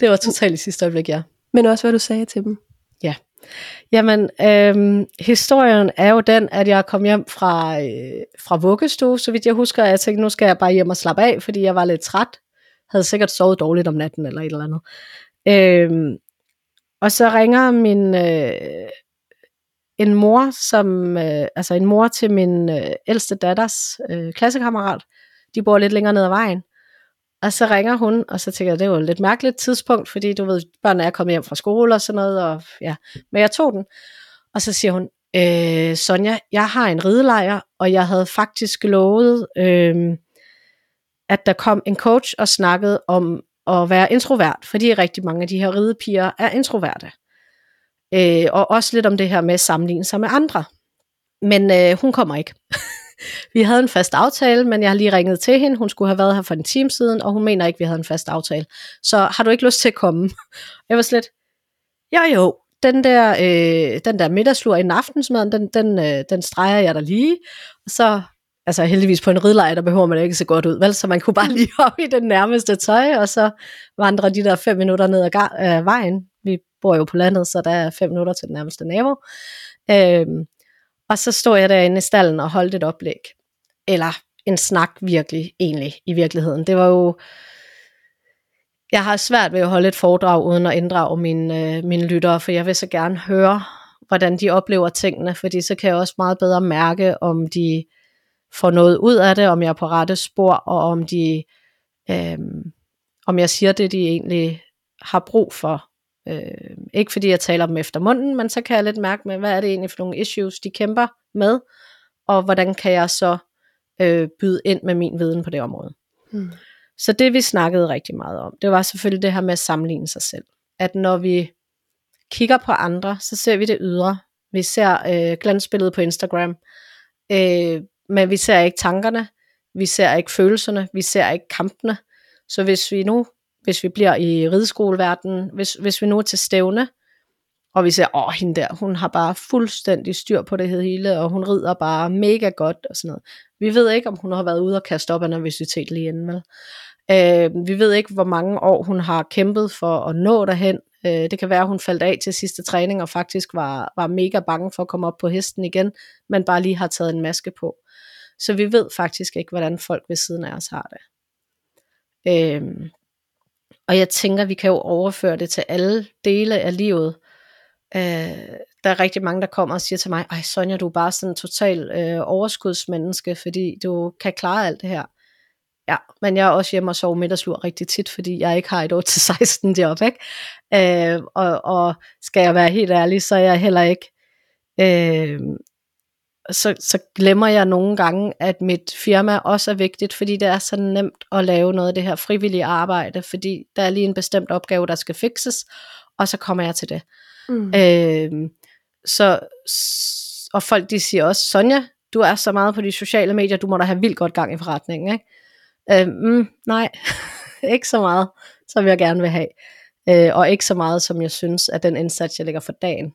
Det var totalt i sidste øjeblik, ja. Men også hvad du sagde til dem. Ja. Jamen, øhm, historien er jo den, at jeg kom hjem fra, øh, fra vuggestue, så vidt jeg husker, jeg tænkte, nu skal jeg bare hjem og slappe af, fordi jeg var lidt træt. Havde sikkert sovet dårligt om natten eller et eller andet. Øhm, og så ringer min, øh, en mor, som, øh, altså en mor til min øh, ældste datters øh, klassekammerat. De bor lidt længere ned ad vejen. Og så ringer hun, og så tænker jeg, det var et lidt mærkeligt tidspunkt, fordi du ved, børnene er kommet hjem fra skole og sådan noget, og ja, men jeg tog den. Og så siger hun, øh, Sonja, jeg har en ridelejr, og jeg havde faktisk lovet, øh, at der kom en coach og snakkede om at være introvert, fordi rigtig mange af de her ridepiger er introverte. Øh, og også lidt om det her med at sammenligne sig med andre. Men øh, hun kommer ikke. [laughs] vi havde en fast aftale, men jeg har lige ringet til hende. Hun skulle have været her for en time siden, og hun mener ikke, vi havde en fast aftale. Så har du ikke lyst til at komme? [laughs] Jeg var slet, jo jo, den der, øh, den der middagslur i aftensmaden, den, den, øh, den streger jeg der lige. Og så, altså heldigvis på en ridleje, der behøver man ikke så godt ud, vel? Så man kunne bare [laughs] lige hoppe i den nærmeste tøj, og så vandre de der fem minutter ned ad øh, vejen. Vi bor jo på landet, så der er fem minutter til den nærmeste nabo. Øh, og så stod jeg derinde i stallen og holdt et oplæg. Eller en snak virkelig, egentlig, i virkeligheden. Det var jo... Jeg har svært ved at holde et foredrag, uden at inddrage mine, øh, mine lyttere, for jeg vil så gerne høre, hvordan de oplever tingene, fordi så kan jeg også meget bedre mærke, om de får noget ud af det, om jeg er på rette spor, og om de, øh, om jeg siger det, de egentlig har brug for. Øh, ikke fordi jeg taler dem efter munden, men så kan jeg lidt mærke med, hvad er det egentlig for nogle issues, de kæmper med, og hvordan kan jeg så øh, byde ind med min viden på det område. Hmm. Så det vi snakkede rigtig meget om, det var selvfølgelig det her med at sammenligne sig selv. At når vi kigger på andre, så ser vi det ydre. Vi ser øh, glansbilledet på Instagram, øh, men vi ser ikke tankerne, vi ser ikke følelserne, vi ser ikke kampene. Så hvis vi nu hvis vi bliver i rideskoleverdenen, hvis, hvis vi nu er til stævne, og vi ser, åh, hende der, hun har bare fuldstændig styr på det hele, og hun rider bare mega godt, og sådan noget. Vi ved ikke, om hun har været ude og kaste op af nervøsitet lige inden, vel? Øh, vi ved ikke, hvor mange år hun har kæmpet for at nå derhen. Øh, det kan være, at hun faldt af til sidste træning, og faktisk var, var mega bange for at komme op på hesten igen, men bare lige har taget en maske på. Så vi ved faktisk ikke, hvordan folk ved siden af os har det. Øh, og jeg tænker, vi kan jo overføre det til alle dele af livet. Øh, der er rigtig mange, der kommer og siger til mig, ej Sonja, du er bare sådan en total øh, overskudsmenneske, fordi du kan klare alt det her. Ja, men jeg er også hjemme og sover middagslur rigtig tit, fordi jeg ikke har et 8-16 job, ikke? Øh, og, og skal jeg være helt ærlig, så er jeg heller ikke øh, så, så glemmer jeg nogle gange, at mit firma også er vigtigt, fordi det er så nemt at lave noget af det her frivillige arbejde, fordi der er lige en bestemt opgave, der skal fikses, og så kommer jeg til det. Mm. Øh, så, og folk de siger også, Sonja, du er så meget på de sociale medier, du må da have vildt godt gang i forretningen, ikke? Øh, mm, nej, [laughs] ikke så meget, som jeg gerne vil have. Øh, og ikke så meget, som jeg synes, at den indsats, jeg lægger for dagen,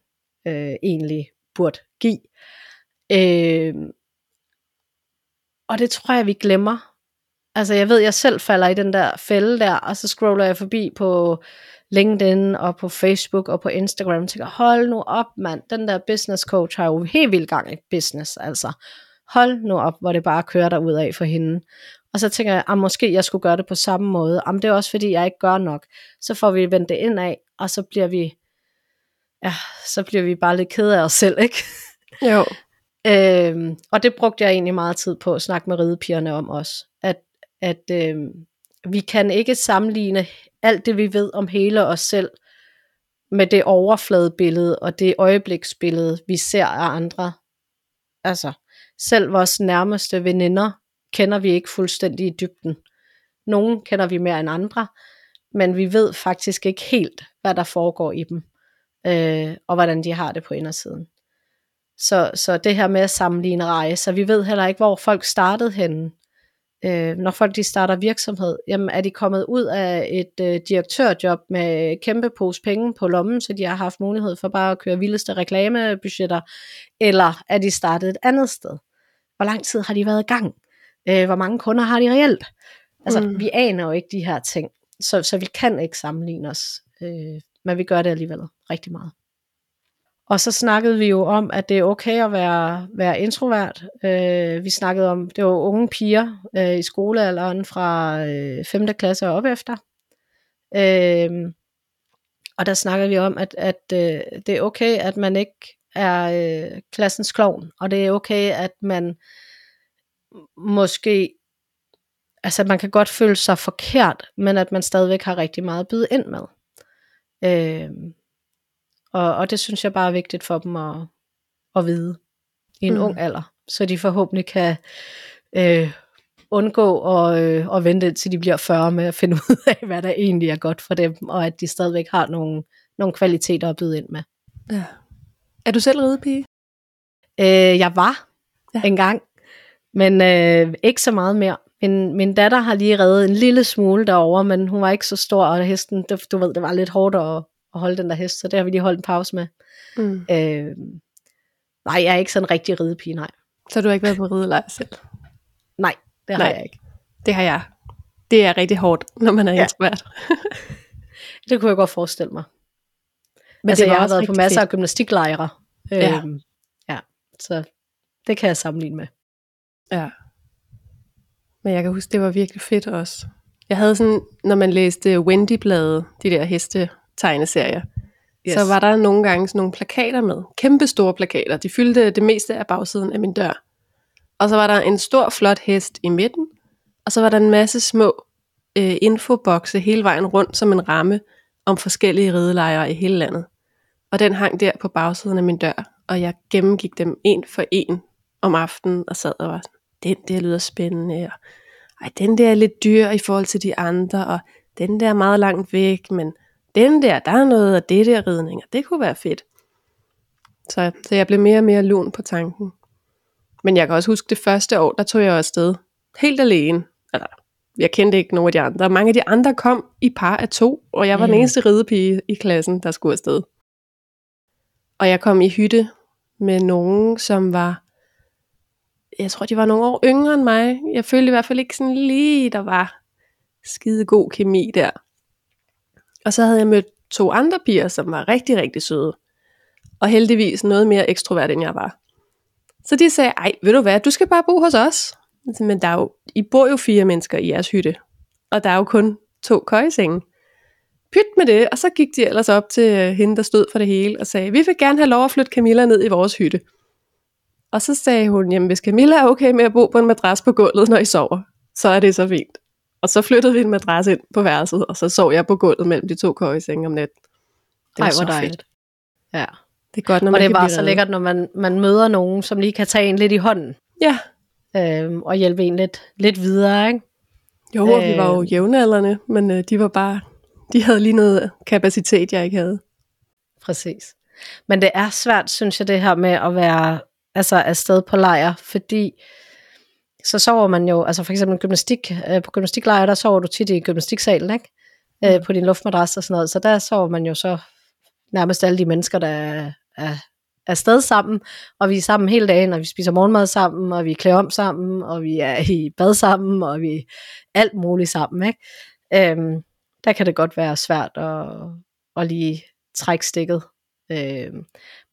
øh, egentlig burde give. Øh, og det tror jeg, vi glemmer. Altså jeg ved, jeg selv falder i den der fælde der, og så scroller jeg forbi på LinkedIn og på Facebook og på Instagram og tænker, hold nu op mand, den der business coach har jo helt vildt gang i business, altså. Hold nu op, hvor det bare kører der ud af for hende. Og så tænker jeg, at ah, måske jeg skulle gøre det på samme måde. Jamen, det er også fordi, jeg ikke gør nok. Så får vi vendt det ind af, og så bliver vi, ja, så bliver vi bare lidt kede af os selv, ikke? Jo øhm, og det brugte jeg egentlig meget tid på at snakke med ridepigerne om også. At, at øhm, vi kan ikke sammenligne alt det, vi ved om hele os selv, med det overfladebillede og det øjebliksbillede, vi ser af andre. Altså, selv vores nærmeste veninder kender vi ikke fuldstændig i dybden. Nogle kender vi mere end andre, men vi ved faktisk ikke helt, hvad der foregår i dem, øh, og hvordan de har det på indersiden. Så, så det her med at sammenligne rejser, vi ved heller ikke, hvor folk startede henne. Øh, når folk de starter virksomhed, jamen er de kommet ud af et øh, direktørjob med kæmpe pose penge på lommen, så de har haft mulighed for bare at køre vildeste reklamebudgetter, eller er de startet et andet sted? Hvor lang tid har de været i gang? Øh, hvor mange kunder har de reelt? Altså, mm. vi aner jo ikke de her ting, så, så vi kan ikke sammenligne os, øh, men vi gør det alligevel rigtig meget. Og så snakkede vi jo om, at det er okay at være, være introvert. Øh, vi snakkede om, det var unge piger øh, i skolealderen fra øh, 5. klasse og op efter. Øh, og der snakkede vi om, at, at øh, det er okay, at man ikke er øh, klassens klovn, og det er okay, at man måske, altså man kan godt føle sig forkert, men at man stadigvæk har rigtig meget at byde ind med. Øh, og, og det synes jeg bare er vigtigt for dem at, at vide i en mm. ung alder, så de forhåbentlig kan øh, undgå at, øh, at vente til de bliver 40 med at finde [laughs] ud af, hvad der egentlig er godt for dem, og at de stadigvæk har nogle, nogle kvaliteter at byde ind med. Ja. Er du selv ridepige? Øh, jeg var ja. engang, men øh, ikke så meget mere. Min, min datter har lige reddet en lille smule derover, men hun var ikke så stor, og hesten, det, du ved, det var lidt hårdt at, at holde den der hest, så det har vi lige holdt en pause med. Mm. Øh, nej, jeg er ikke sådan en rigtig ridepige, nej. Så du har ikke været på ridelejr selv? Nej, det har nej, jeg ikke. Det har jeg. Det er rigtig hårdt, når man er ja. introvert. [laughs] det kunne jeg godt forestille mig. Men altså, det jeg har været på masser fedt. af gymnastiklejre. Ja. Øhm, ja, så det kan jeg sammenligne med. Ja. Men jeg kan huske, det var virkelig fedt også. Jeg havde sådan, når man læste Wendy-bladet, de der heste tegneserier, yes. så var der nogle gange sådan nogle plakater med. Kæmpe store plakater. De fyldte det meste af bagsiden af min dør. Og så var der en stor, flot hest i midten. Og så var der en masse små øh, infobokse hele vejen rundt som en ramme om forskellige ridelejre i hele landet. Og den hang der på bagsiden af min dør, og jeg gennemgik dem en for en om aftenen og sad og var sådan, den der lyder spændende, og ej, den der er lidt dyr i forhold til de andre, og den der er meget langt væk, men den der, der er noget af det der ridning, og det kunne være fedt. Så, så jeg blev mere og mere lun på tanken. Men jeg kan også huske det første år, der tog jeg afsted helt alene. Altså, jeg kendte ikke nogen af de andre. Mange af de andre kom i par af to, og jeg var mm. den eneste ridepige i klassen, der skulle afsted. Og jeg kom i hytte med nogen, som var, jeg tror, de var nogle år yngre end mig. Jeg følte i hvert fald ikke sådan lige, der var skide god kemi der. Og så havde jeg mødt to andre piger, som var rigtig, rigtig søde. Og heldigvis noget mere ekstrovert, end jeg var. Så de sagde, ej, ved du hvad, du skal bare bo hos os. Men der er jo, I bor jo fire mennesker i jeres hytte. Og der er jo kun to køjesenge pyt med det, og så gik de ellers op til øh, hende, der stod for det hele, og sagde, vi vil gerne have lov at flytte Camilla ned i vores hytte. Og så sagde hun, jamen hvis Camilla er okay med at bo på en madras på gulvet, når I sover, så er det så fint. Og så flyttede vi en madras ind på værelset, og så sov jeg på gulvet mellem de to køjesenge om natten. Det var Ej, hvor dejligt. Fedt. Ja. Det er godt, når man og det var så lækkert, når man, man møder nogen, som lige kan tage en lidt i hånden. Ja. Øhm, og hjælpe en lidt, lidt videre, ikke? Jo, øh, vi var jo øh. jævnaldrende, men øh, de var bare de havde lige noget kapacitet, jeg ikke havde. Præcis. Men det er svært, synes jeg, det her med at være altså afsted på lejr, fordi så sover man jo, altså for eksempel gymnastik, øh, på gymnastiklejr, der sover du tit i gymnastiksalen, ikke? Øh, mm. på din luftmadras og sådan noget, så der sover man jo så nærmest alle de mennesker, der er, er, afsted sammen, og vi er sammen hele dagen, og vi spiser morgenmad sammen, og vi klæder om sammen, og vi er i bad sammen, og vi er alt muligt sammen. Ikke? Øhm, der kan det godt være svært at, at lige trække stikket. Øhm,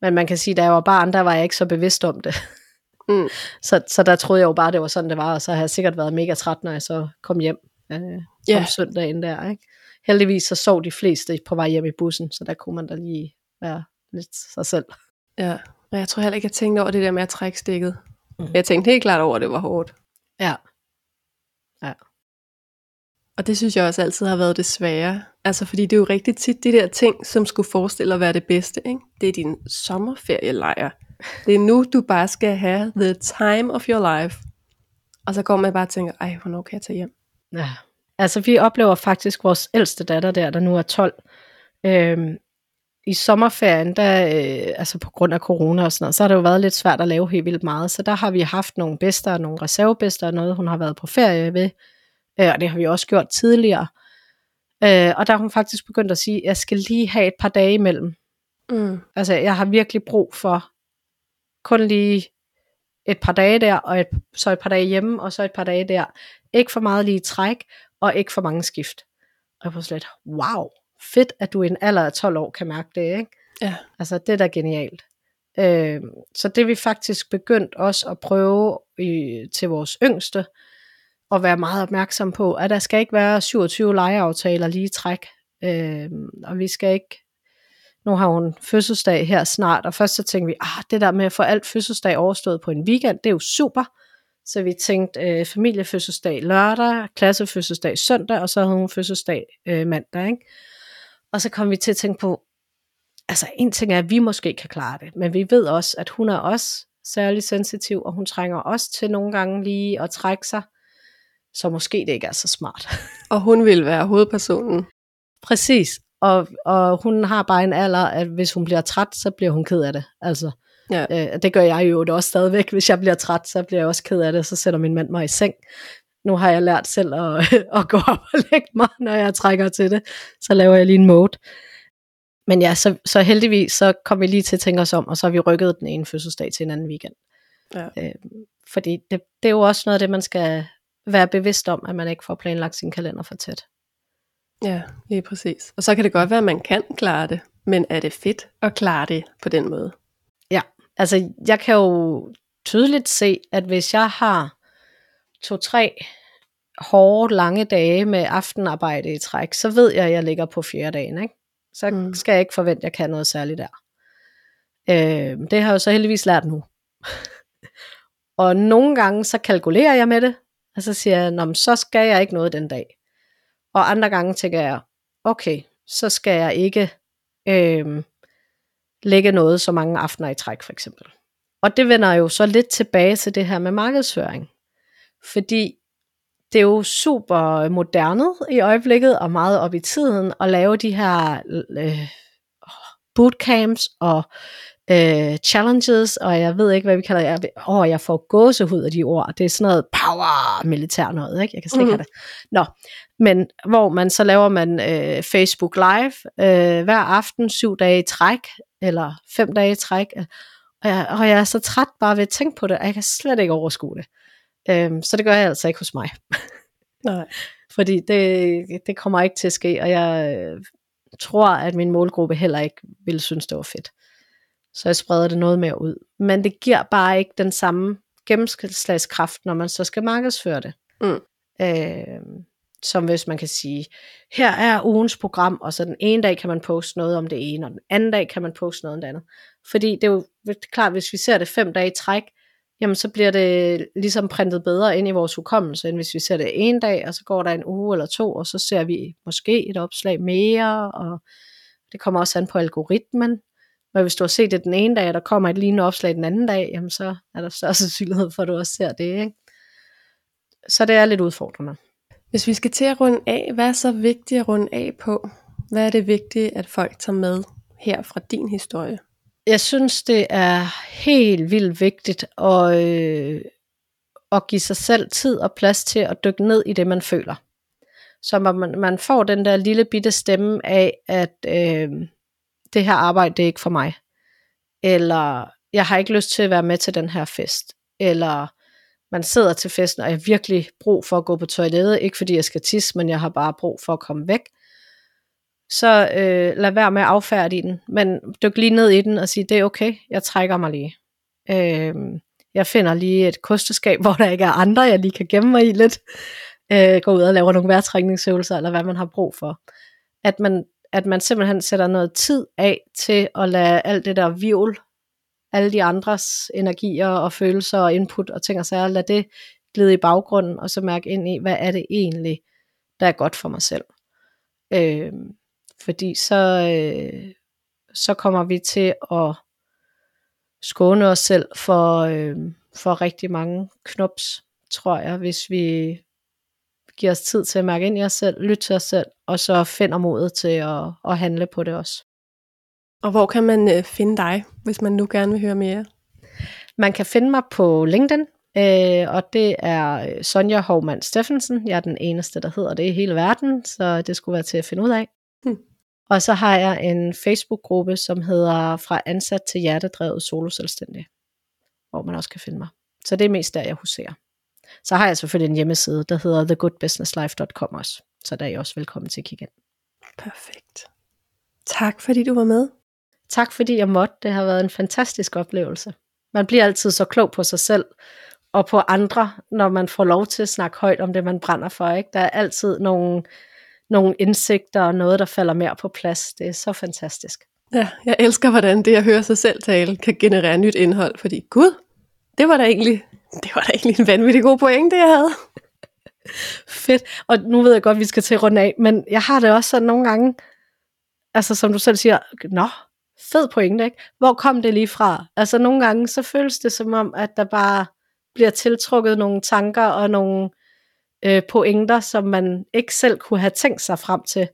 men man kan sige, da jeg var barn, der var jeg ikke så bevidst om det. [laughs] Mm. så, så der troede jeg jo bare, det var sådan, det var, og så har jeg sikkert været mega træt, når jeg så kom hjem øh, yeah. om søndagen der. Ikke? Heldigvis så sov de fleste på vej hjem i bussen, så der kunne man da lige være lidt sig selv. Ja, og jeg tror heller ikke, jeg tænkte over det der med at trække stikket. Mm. Jeg tænkte helt klart over, at det var hårdt. Ja. Ja. Og det synes jeg også altid har været det svære. Altså fordi det er jo rigtig tit de der ting, som skulle forestille at være det bedste. Ikke? Det er din sommerferielejr. Det er nu, du bare skal have the time of your life. Og så går man bare og tænker, ej, hvornår kan jeg tage hjem? Ja. Altså vi oplever faktisk vores ældste datter der, der nu er 12. Øhm, I sommerferien, der, øh, altså på grund af corona og sådan noget, så har det jo været lidt svært at lave helt vildt meget. Så der har vi haft nogle bedster, nogle reservebedster, noget hun har været på ferie ved. Øh, og det har vi også gjort tidligere. Øh, og der har hun faktisk begyndt at sige, at jeg skal lige have et par dage imellem. Mm. Altså jeg har virkelig brug for kun lige et par dage der, og et, så et par dage hjemme, og så et par dage der. Ikke for meget lige træk, og ikke for mange skift. Og jeg var slet, wow, fedt, at du i en alder af 12 år kan mærke det, ikke? Ja. Altså, det er da genialt. Øh, så det er vi faktisk begyndt også at prøve i, til vores yngste, at være meget opmærksom på, at der skal ikke være 27 legeaftaler lige træk. Øh, og vi skal ikke nu har hun fødselsdag her snart, og først så tænkte vi, ah, det der med at få alt fødselsdag overstået på en weekend, det er jo super. Så vi tænkte øh, familiefødselsdag lørdag, klassefødselsdag søndag, og så havde hun fødselsdag øh, mandag. Ikke? Og så kom vi til at tænke på, altså en ting er, at vi måske kan klare det, men vi ved også, at hun er også særlig sensitiv, og hun trænger også til nogle gange lige at trække sig, så måske det ikke er så smart. Og hun vil være hovedpersonen. Præcis, og, og hun har bare en alder, at hvis hun bliver træt, så bliver hun ked af det. Altså, ja. øh, det gør jeg jo også stadigvæk. Hvis jeg bliver træt, så bliver jeg også ked af det, så sætter min mand mig i seng. Nu har jeg lært selv at, [laughs] at gå op og lægge mig, når jeg trækker til det. Så laver jeg lige en mode. Men ja, så, så heldigvis, så kom vi lige til at tænke os om, og så har vi rykket den ene fødselsdag til en anden weekend. Ja. Øh, fordi det, det er jo også noget af det, man skal være bevidst om, at man ikke får planlagt sin kalender for tæt. Ja, lige præcis. Og så kan det godt være, at man kan klare det, men er det fedt at klare det på den måde? Ja, altså jeg kan jo tydeligt se, at hvis jeg har to-tre hårde, lange dage med aftenarbejde i træk, så ved jeg, at jeg ligger på fjerde dagen. Ikke? Så mm. skal jeg ikke forvente, at jeg kan noget særligt der. Øh, det har jeg jo så heldigvis lært nu. [laughs] og nogle gange, så kalkulerer jeg med det, og så siger jeg, så skal jeg ikke noget den dag. Og andre gange tænker jeg, okay, så skal jeg ikke øh, lægge noget så mange aftener i træk for eksempel. Og det vender jo så lidt tilbage til det her med markedsføring. Fordi det er jo super moderne i øjeblikket og meget op i tiden at lave de her øh, bootcamps og øh, challenges, og jeg ved ikke, hvad vi kalder det. Åh, oh, jeg får gåsehud af de ord. Det er sådan noget power militær noget, ikke? Jeg kan slet ikke mm. have det. Nå, men hvor man så laver man øh, Facebook Live øh, hver aften, syv dage i træk, eller fem dage i træk, og jeg, og jeg er så træt bare ved at tænke på det, at jeg kan slet ikke overskue det. Øhm, så det gør jeg altså ikke hos mig. Nej. [laughs] Fordi det, det kommer ikke til at ske, og jeg øh, tror, at min målgruppe heller ikke ville synes, det var fedt. Så jeg spreder det noget mere ud. Men det giver bare ikke den samme gennemslagskraft, når man så skal markedsføre det. Mm. Øh, som hvis man kan sige, her er ugens program, og så den ene dag kan man poste noget om det ene, og den anden dag kan man poste noget om det andet. Fordi det er jo klart, hvis vi ser det fem dage i træk, jamen så bliver det ligesom printet bedre ind i vores hukommelse, end hvis vi ser det en dag, og så går der en uge eller to, og så ser vi måske et opslag mere, og det kommer også an på algoritmen. Men hvis du har set det den ene dag, og der kommer et lignende opslag den anden dag, jamen så er der større [laughs] sandsynlighed for, at du også ser det. Ikke? Så det er lidt udfordrende. Hvis vi skal til at runde af, hvad er så vigtigt at runde af på? Hvad er det vigtigt, at folk tager med her fra din historie? Jeg synes, det er helt vildt vigtigt at, øh, at give sig selv tid og plads til at dykke ned i det, man føler. Så man, man får den der lille bitte stemme af, at øh, det her arbejde, det er ikke for mig. eller jeg har ikke lyst til at være med til den her fest, eller man sidder til festen, og jeg har virkelig brug for at gå på toilettet, ikke fordi jeg skal tisse, men jeg har bare brug for at komme væk, så øh, lad være med at affærdige den, men dyk lige ned i den og sige, det er okay, jeg trækker mig lige. Øh, jeg finder lige et kosteskab, [laughs] hvor der ikke er andre, jeg lige kan gemme mig i lidt. Øh, gå ud og lave nogle vejrtrækningsøvelser, eller hvad man har brug for. At man, at man simpelthen sætter noget tid af til at lade alt det der viol alle de andres energier og følelser og input og ting og sager, lad det glide i baggrunden, og så mærke ind i, hvad er det egentlig, der er godt for mig selv. Øh, fordi så, øh, så kommer vi til at skåne os selv for, øh, for rigtig mange knops, tror jeg, hvis vi giver os tid til at mærke ind i os selv, lytte til os selv, og så finder modet til at, at handle på det også. Og hvor kan man øh, finde dig, hvis man nu gerne vil høre mere? Man kan finde mig på LinkedIn, øh, og det er øh, Sonja Hovmand Steffensen. Jeg er den eneste, der hedder det i hele verden, så det skulle være til at finde ud af. Hmm. Og så har jeg en Facebook-gruppe, som hedder Fra ansat til hjertedrevet solo selvstændig, hvor man også kan finde mig. Så det er mest der, jeg huserer. Så har jeg selvfølgelig en hjemmeside, der hedder thegoodbusinesslife.com også. Så der er I også velkommen til at kigge ind. Perfekt. Tak fordi du var med. Tak fordi jeg måtte. Det har været en fantastisk oplevelse. Man bliver altid så klog på sig selv og på andre, når man får lov til at snakke højt om det, man brænder for. Ikke? Der er altid nogle nogle indsigter og noget, der falder mere på plads. Det er så fantastisk. Ja, jeg elsker, hvordan det at høre sig selv tale kan generere nyt indhold, fordi gud, det var da egentlig, det var da egentlig en vanvittig god point, det jeg havde. [laughs] Fedt. Og nu ved jeg godt, at vi skal til runde af, men jeg har det også sådan nogle gange, altså som du selv siger, nå, fed point, ikke? Hvor kom det lige fra? Altså nogle gange, så føles det som om, at der bare bliver tiltrukket nogle tanker og nogle øh, pointer, som man ikke selv kunne have tænkt sig frem til.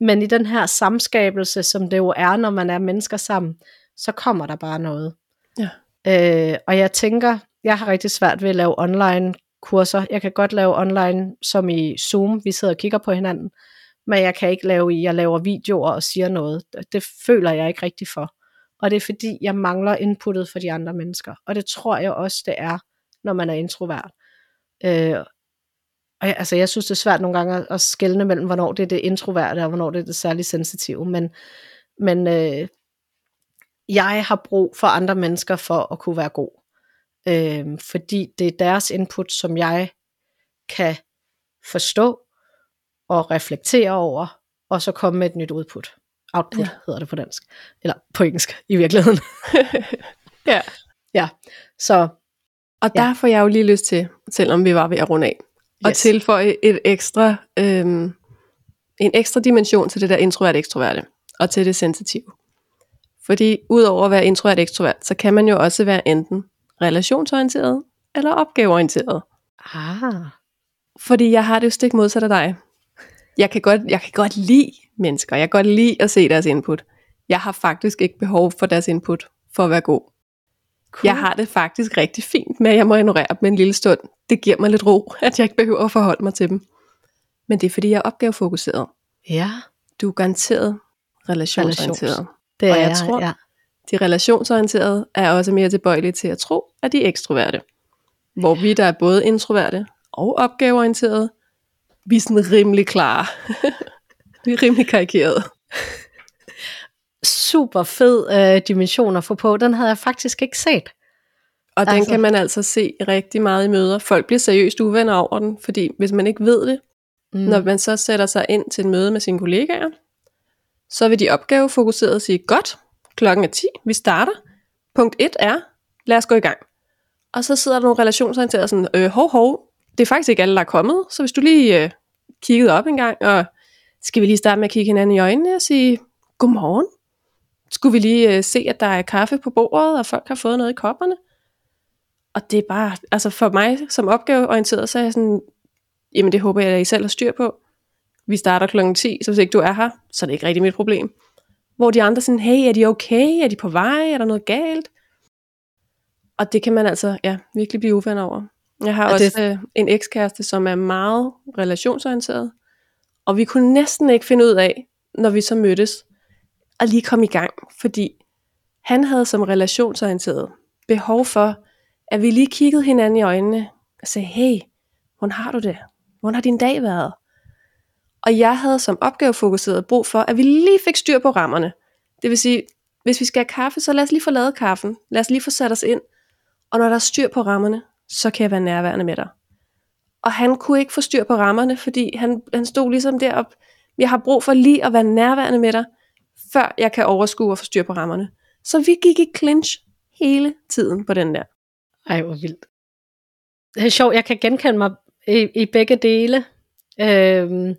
Men i den her samskabelse, som det jo er, når man er mennesker sammen, så kommer der bare noget. Ja. Øh, og jeg tænker, jeg har rigtig svært ved at lave online kurser. Jeg kan godt lave online, som i Zoom, vi sidder og kigger på hinanden, men jeg kan ikke lave i, jeg laver videoer og siger noget. Det føler jeg ikke rigtig for. Og det er fordi, jeg mangler inputtet for de andre mennesker. Og det tror jeg også, det er, når man er introvert. Øh, og jeg, altså, jeg synes, det er svært nogle gange at, at skelne mellem, hvornår det er det introverte, og hvornår det er det særligt sensitive. Men, men øh, jeg har brug for andre mennesker for at kunne være god. Øh, fordi det er deres input, som jeg kan forstå og reflektere over, og så komme med et nyt udput. Output ja. hedder det på dansk. Eller på engelsk i virkeligheden. [laughs] ja. Ja, så... Og der ja. får jeg jo lige lyst til, selvom vi var ved at runde af, yes. og tilføje et ekstra, øhm, en ekstra dimension til det der introvert ekstroverte, og til det sensitive. Fordi udover at være introvert ekstrovert, så kan man jo også være enten relationsorienteret eller opgaveorienteret. Ah. Fordi jeg har det jo stik modsat af dig. Jeg kan, godt, jeg kan godt lide mennesker. Jeg kan godt lide at se deres input. Jeg har faktisk ikke behov for deres input for at være god. Cool. Jeg har det faktisk rigtig fint med, at jeg må ignorere dem en lille stund. Det giver mig lidt ro, [laughs] at jeg ikke behøver at forholde mig til dem. Men det er fordi, jeg er opgavefokuseret. Ja. Du er garanteret relationsorienteret. Relations. Det er og jeg, jeg tror, ja. de relationsorienterede er også mere tilbøjelige til at tro, at de er ekstroverte. Hvor vi, der er både introverte og opgaveorienterede, vi er sådan rimelig klare. vi er rimelig karikerede super fed øh, dimension at få på. Den havde jeg faktisk ikke set. Og altså. den kan man altså se rigtig meget i møder. Folk bliver seriøst uvenner over den, fordi hvis man ikke ved det, mm. når man så sætter sig ind til et møde med sine kollegaer, så vil de opgavefokuseret sige, godt, klokken er 10, vi starter. Punkt 1 er, lad os gå i gang. Og så sidder der nogle relationsorienterede sådan, øh, hov, hov, det er faktisk ikke alle, der er kommet, så hvis du lige øh, kiggede op en gang, og skal vi lige starte med at kigge hinanden i øjnene og sige, godmorgen, skulle vi lige øh, se, at der er kaffe på bordet, og folk har fået noget i kopperne. Og det er bare, altså for mig som opgaveorienteret, så er jeg sådan, jamen det håber jeg, at I selv har styr på. Vi starter klokken 10, så hvis ikke du er her, så er det ikke rigtig mit problem. Hvor de andre sådan, hey, er de okay? Er de på vej? Er der noget galt? Og det kan man altså ja, virkelig blive uvenner over. Jeg har og også det... øh, en ekskæreste, som er meget relationsorienteret. Og vi kunne næsten ikke finde ud af, når vi så mødtes, at lige komme i gang, fordi Han havde som relationsorienteret behov for, at vi lige kiggede hinanden i øjnene og sagde, hey, hvordan har du det? Hvordan har din dag været? Og jeg havde som opgavefokuseret brug for, at vi lige fik styr på rammerne. Det vil sige, hvis vi skal have kaffe, så lad os lige få lavet kaffen. Lad os lige få sat os ind. Og når der er styr på rammerne, så kan jeg være nærværende med dig. Og han kunne ikke få styr på rammerne, fordi han, han stod ligesom derop. Jeg har brug for lige at være nærværende med dig, før jeg kan overskue og få styr på rammerne. Så vi gik i clinch hele tiden på den der. Ej, hvor vildt. Det er sjovt, jeg kan genkende mig i, i begge dele. Øhm,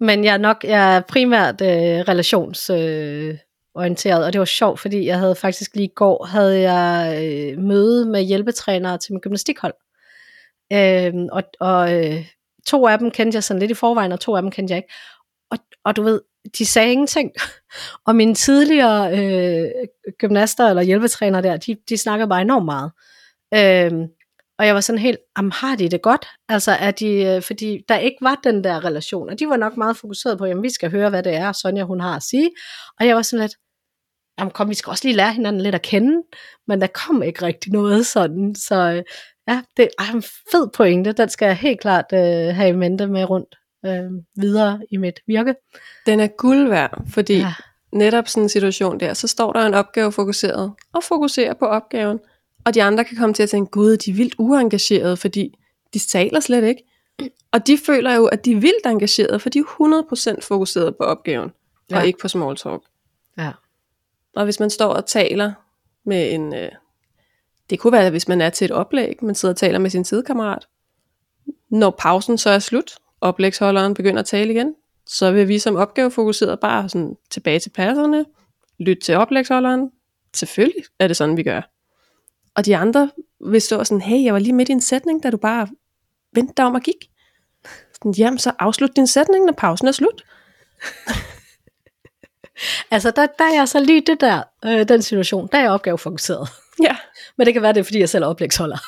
men jeg er nok jeg er primært øh, relationsorienteret, øh, og det var sjovt, fordi jeg havde faktisk lige i går havde jeg øh, møde med hjælpetrænere til min gymnastikhold. Øh, og og øh, to af dem kendte jeg sådan lidt i forvejen, og to af dem kendte jeg ikke. Og, og du ved, de sagde ingenting. [laughs] Og mine tidligere øh, gymnaster eller hjælpetrænere der, de, de snakkede bare enormt meget. Øh, og jeg var sådan helt, jamen har de det godt? Altså er de, øh, fordi der ikke var den der relation, og de var nok meget fokuseret på, jamen vi skal høre, hvad det er, Sonja hun har at sige. Og jeg var sådan lidt, jamen kom, vi skal også lige lære hinanden lidt at kende, men der kom ikke rigtig noget sådan, så øh, ja, det er en fed pointe, den skal jeg helt klart øh, have i mente med rundt øh, videre i mit virke. Den er guld værd, fordi ja. netop sådan en situation der, så står der en opgave fokuseret, og fokuserer på opgaven, og de andre kan komme til at tænke, gud, de er vildt uengagerede, fordi de taler slet ikke. Og de føler jo, at de er vildt engagerede, for de er 100% fokuseret på opgaven, ja. og ikke på small talk. Ja. Og hvis man står og taler med en, øh, det kunne være, hvis man er til et oplæg, man sidder og taler med sin sidekammerat. Når pausen så er slut, oplægsholderen begynder at tale igen, så vil vi som opgavefokuseret bare sådan tilbage til pladserne, lytte til oplægsholderen. Selvfølgelig er det sådan, vi gør. Og de andre vil stå sådan, hey, jeg var lige midt i en sætning, da du bare vendte dig om og gik. Sådan, Jamen, så afslut din sætning, når pausen er slut. [laughs] altså, der, der er jeg så lige det der, øh, den situation, der er jeg opgavefokuseret. Ja. [laughs] Men det kan være, det er, fordi jeg selv er oplægsholder.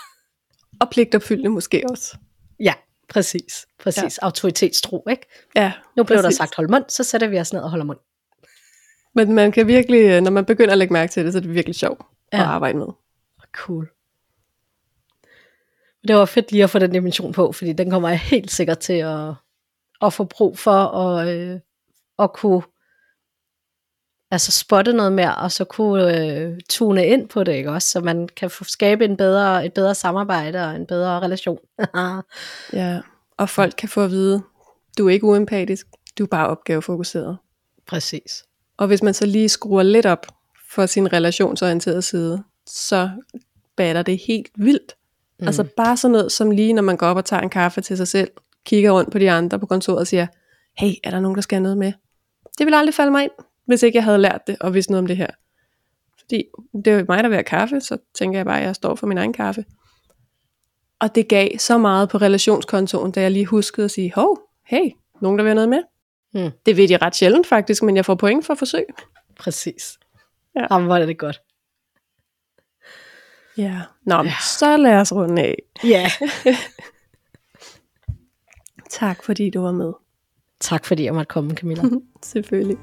Og pligtopfyldende måske også. Ja, præcis. Præcis. Ja. Autoritetstro, ikke? Ja, Nu blev præcis. der sagt hold mund, så sætter vi os ned og holder mund. Men man kan virkelig, når man begynder at lægge mærke til det, så er det virkelig sjovt ja. at arbejde med. Cool. Det var fedt lige at få den dimension på, fordi den kommer jeg helt sikkert til at, at få brug for at, øh, at kunne altså spotte noget mere, og så kunne øh, tune ind på det, ikke også? Så man kan få, skabe en bedre, et bedre samarbejde og en bedre relation. [laughs] ja, og folk kan få at vide, du er ikke uempatisk, du er bare opgavefokuseret. Præcis. Og hvis man så lige skruer lidt op for sin relationsorienterede side, så batter det helt vildt. Mm. Altså bare sådan noget som lige, når man går op og tager en kaffe til sig selv, kigger rundt på de andre på kontoret og siger, hey, er der nogen, der skal have noget med? Det vil aldrig falde mig ind, hvis ikke jeg havde lært det og vidst noget om det her. Fordi det er mig, der vil have kaffe, så tænker jeg bare, at jeg står for min egen kaffe. Og det gav så meget på relationskontoen, da jeg lige huskede at sige, hov, hey, nogen der vil have noget med? Mm. Det ved jeg ret sjældent faktisk, men jeg får point for forsøg. Præcis. Ja. Jamen, hvor er det godt. Ja, Nå, ja. så lad os runde af. Ja. [laughs] tak fordi du var med. Tak fordi jeg måtte komme, Camilla. [laughs] Selvfølgelig.